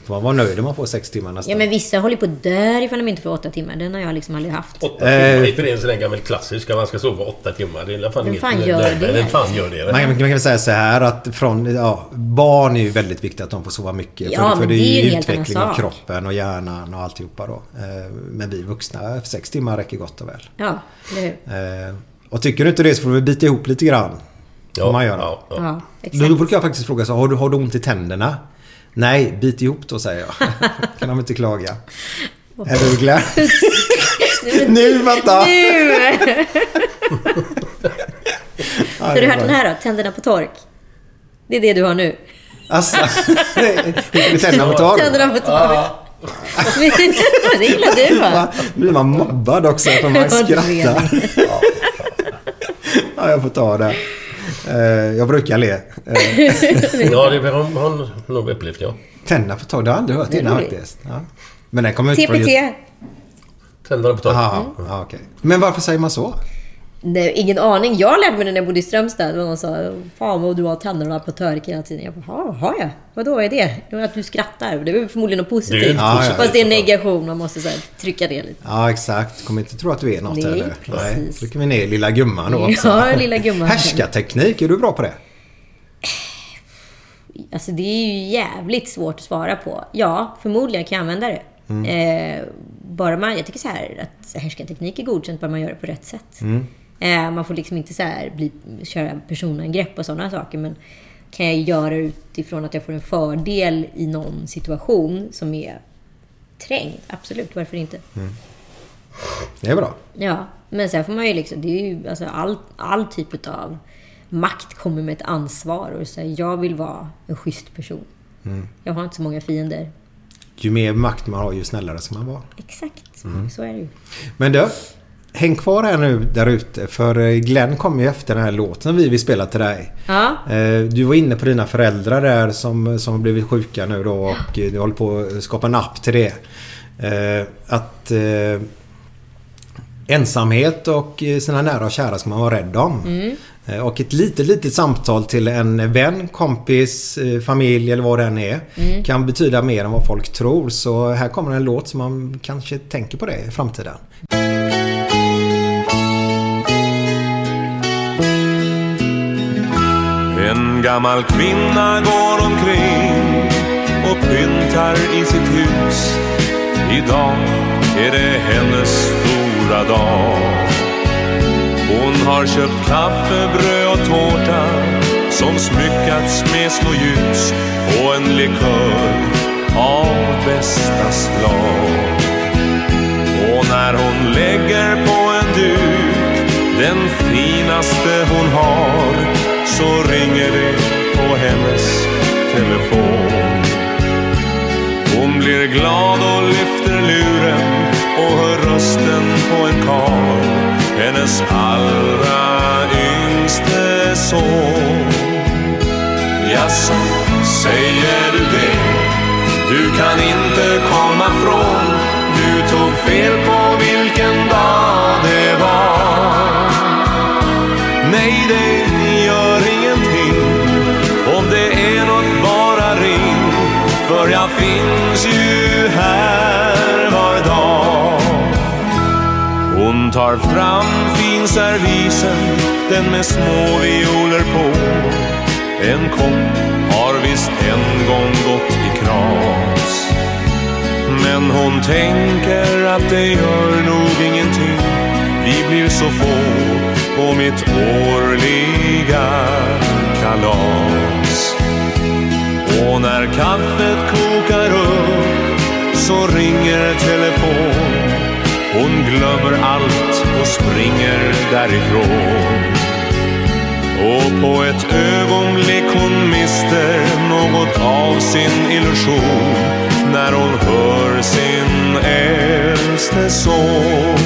Får man vara nöjd om man får sex timmar nästan. Ja, men vissa håller på att dö ifall de inte får åtta timmar. Den har jag liksom aldrig haft. Åtta timmar. Är inte det en sån där gammal klassisk? att Man ska sova åtta timmar. Det är alla fan Vem fan gör det? Vem fan gör det? Man, man kan väl säga så här att från, ja, barn är ju väldigt viktigt att de får sova mycket. Ja, för, för det är det är ju en utveckling av kroppen och hjärnan och alltihopa då. Eh, Men vi vuxna, sex timmar räcker gott och väl. Ja, eller hur? Eh, Och tycker du inte det så får du bita ihop lite grann. Ja, man göra. ja, ja. Ja, Då exakt. brukar jag faktiskt fråga så har du, har du ont i tänderna? Nej, bit ihop då säger jag. (laughs) kan de inte klaga. Är du glad? (laughs) nu vänta! Nu! (laughs) Har du hört den här då? Tänderna på tork. Det är det du har nu. Alltså, tänderna på torr? Tänderna på tork. det gillar du va? Nu blir man mobbad också för man skrattar. Ja, jag får ta det. Eh, Jag brukar le. (laughs) Eh, Ja, det har hon nog upplevt, ja. Tänderna på torr, det har jag aldrig hört innan faktiskt. Ja. Men den kommer inte från... TPT. Tänderna på. Aha, ja, okej. Men varför säger man så? Nej, ingen aning. Jag lärde mig det när jag bodde i Strömstad. Och någon sa Fan vad du har tänderna på törk hela tiden. Jag bara, "Ja, har jag? Vadå är det? Det är att du skrattar. Det är väl förmodligen något positivt. Det Ja, ja. Fast det är en negation. Man måste så här, trycka det lite. Ja, exakt. Kommer inte tro att du är något Nej, eller? precis. trycker vi ner lilla gumman då också. (laughs) Ja, lilla gumman. Härskarteknik, är du bra på det? Alltså det är ju jävligt svårt att svara på. Ja, förmodligen kan jag använda det. Eh, bara man, jag tycker så här att härskarteknik är godkänt bara man gör det på rätt sätt. Eh, man får liksom inte så här bli, köra personangrepp och sådana saker. Men kan jag göra det utifrån att jag får en fördel i någon situation som är trängd? Absolut, varför inte? Det är bra. Ja, men sen får man ju liksom, det är ju alltså all, all typ av makt kommer med ett ansvar och säga jag vill vara en schysst person. Jag har inte så många fiender. Ju mer makt man har, ju snällare ska man vara. Exakt, så är det ju. Men du, häng kvar här nu där ute. För eh, Glenn kom ju efter den här låten vi vill spela till dig. Ja, Eh, Du var inne på dina föräldrar där som, som har blivit sjuka nu då och eh, du håller på att skapa en app till det. Eh, Att ensamhet och sina nära och kära ska man vara rädd om. Eh, Och ett litet, litet samtal till en vän, kompis, familj eller vad det än är kan betyda mer än vad folk tror. Så här kommer en låt som man kanske tänker på det i framtiden. En gammal kvinna går omkring och pyntar i sitt hus. Idag är det hennes stora dag. Hon har köpt kaffe, bröd och tårta som smyckats med små ljus och en likör av bästa slag. Och när hon lägger på en duk den finaste hon har så ringer det på hennes telefon. Hon blir glad och lyfter luren och hör rösten på en karl hennes allra yngste son. Jaså, säger du det? Du kan inte komma från Du tog fel på tar fram finservisen Den med små violer på. En kopp har visst en gång gått i kras. Men hon tänker att det gör nog ingenting. Vi blir så få på mitt årliga kalas. Och när kaffet kokar upp så ringer telefon hon glömmer allt och springer därifrån och på ett ögonblick hon mister något av sin illusion när hon hör sin äldste son.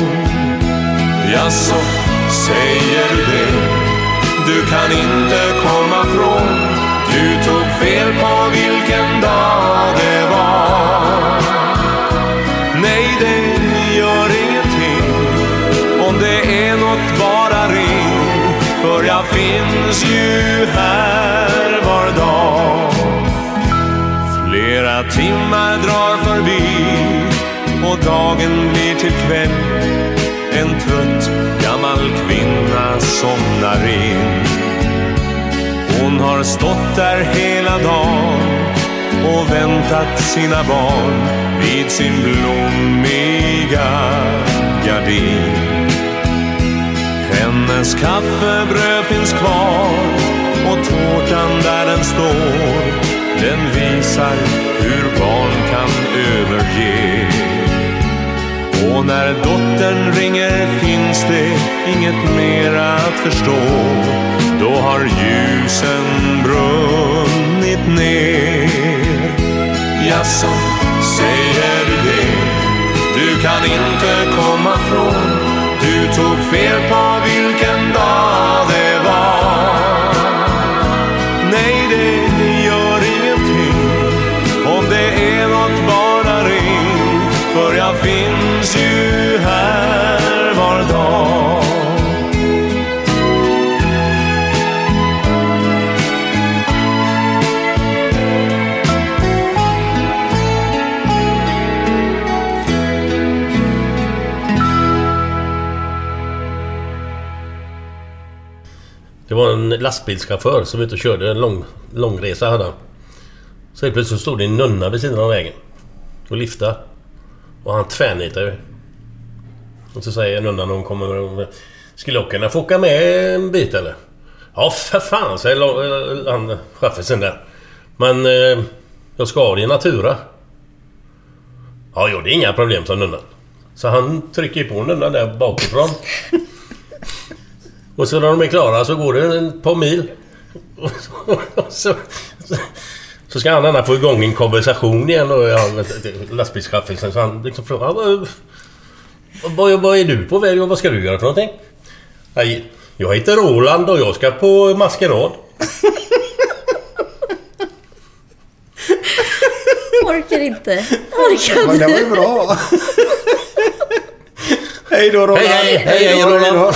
Jaså, säger du det? Du kan inte komma från finns ju här var dag. Flera timmar drar förbi och dagen blir till kväll. En trött gammal kvinna somnar in. Hon har stått där hela dagen och väntat sina barn vid sin blommiga gardin hennes kaffebröd finns kvar och tårtan där den står den visar hur barn kan överge. Och när dottern ringer finns det inget mer att förstå. Då har ljusen brunnit ner. Jaså, säger du det? Du kan inte komma från. Du tog fel på vilken dag. Lastbilschaufför som var ute och körde en lång, långresa hade han. Så helt plötsligt stod det en nunna vid sidan av vägen. Och liftade. Och han tvärnitade ju. Och så säger nunnan när hon kommer... Skulle jag kunna få åka med en bit eller? Ja för fan säger han chaffisen där. Men eh, jag ska ha det i natura. Ja, jo, det är inga problem, sa nunnan. Så han trycker på nunnan där bakifrån. (laughs) Och så när de är klara så går det ett par mil. Och (laughs) så, så, så ska han gärna få igång en konversation igen och lastbilschaffisen. Så han liksom frågar "Vad- vad, vad är du på väg och vad ska du göra för någonting? Nej, jag heter Roland och jag ska på maskerad. (laughs) Orkar inte. Orkar Men det var ju inte. bra. (laughs) Hej då Roland. Hej, hej, hej, då, Roland.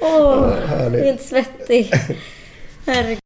Åh, Härligt. helt svettig. Herregud.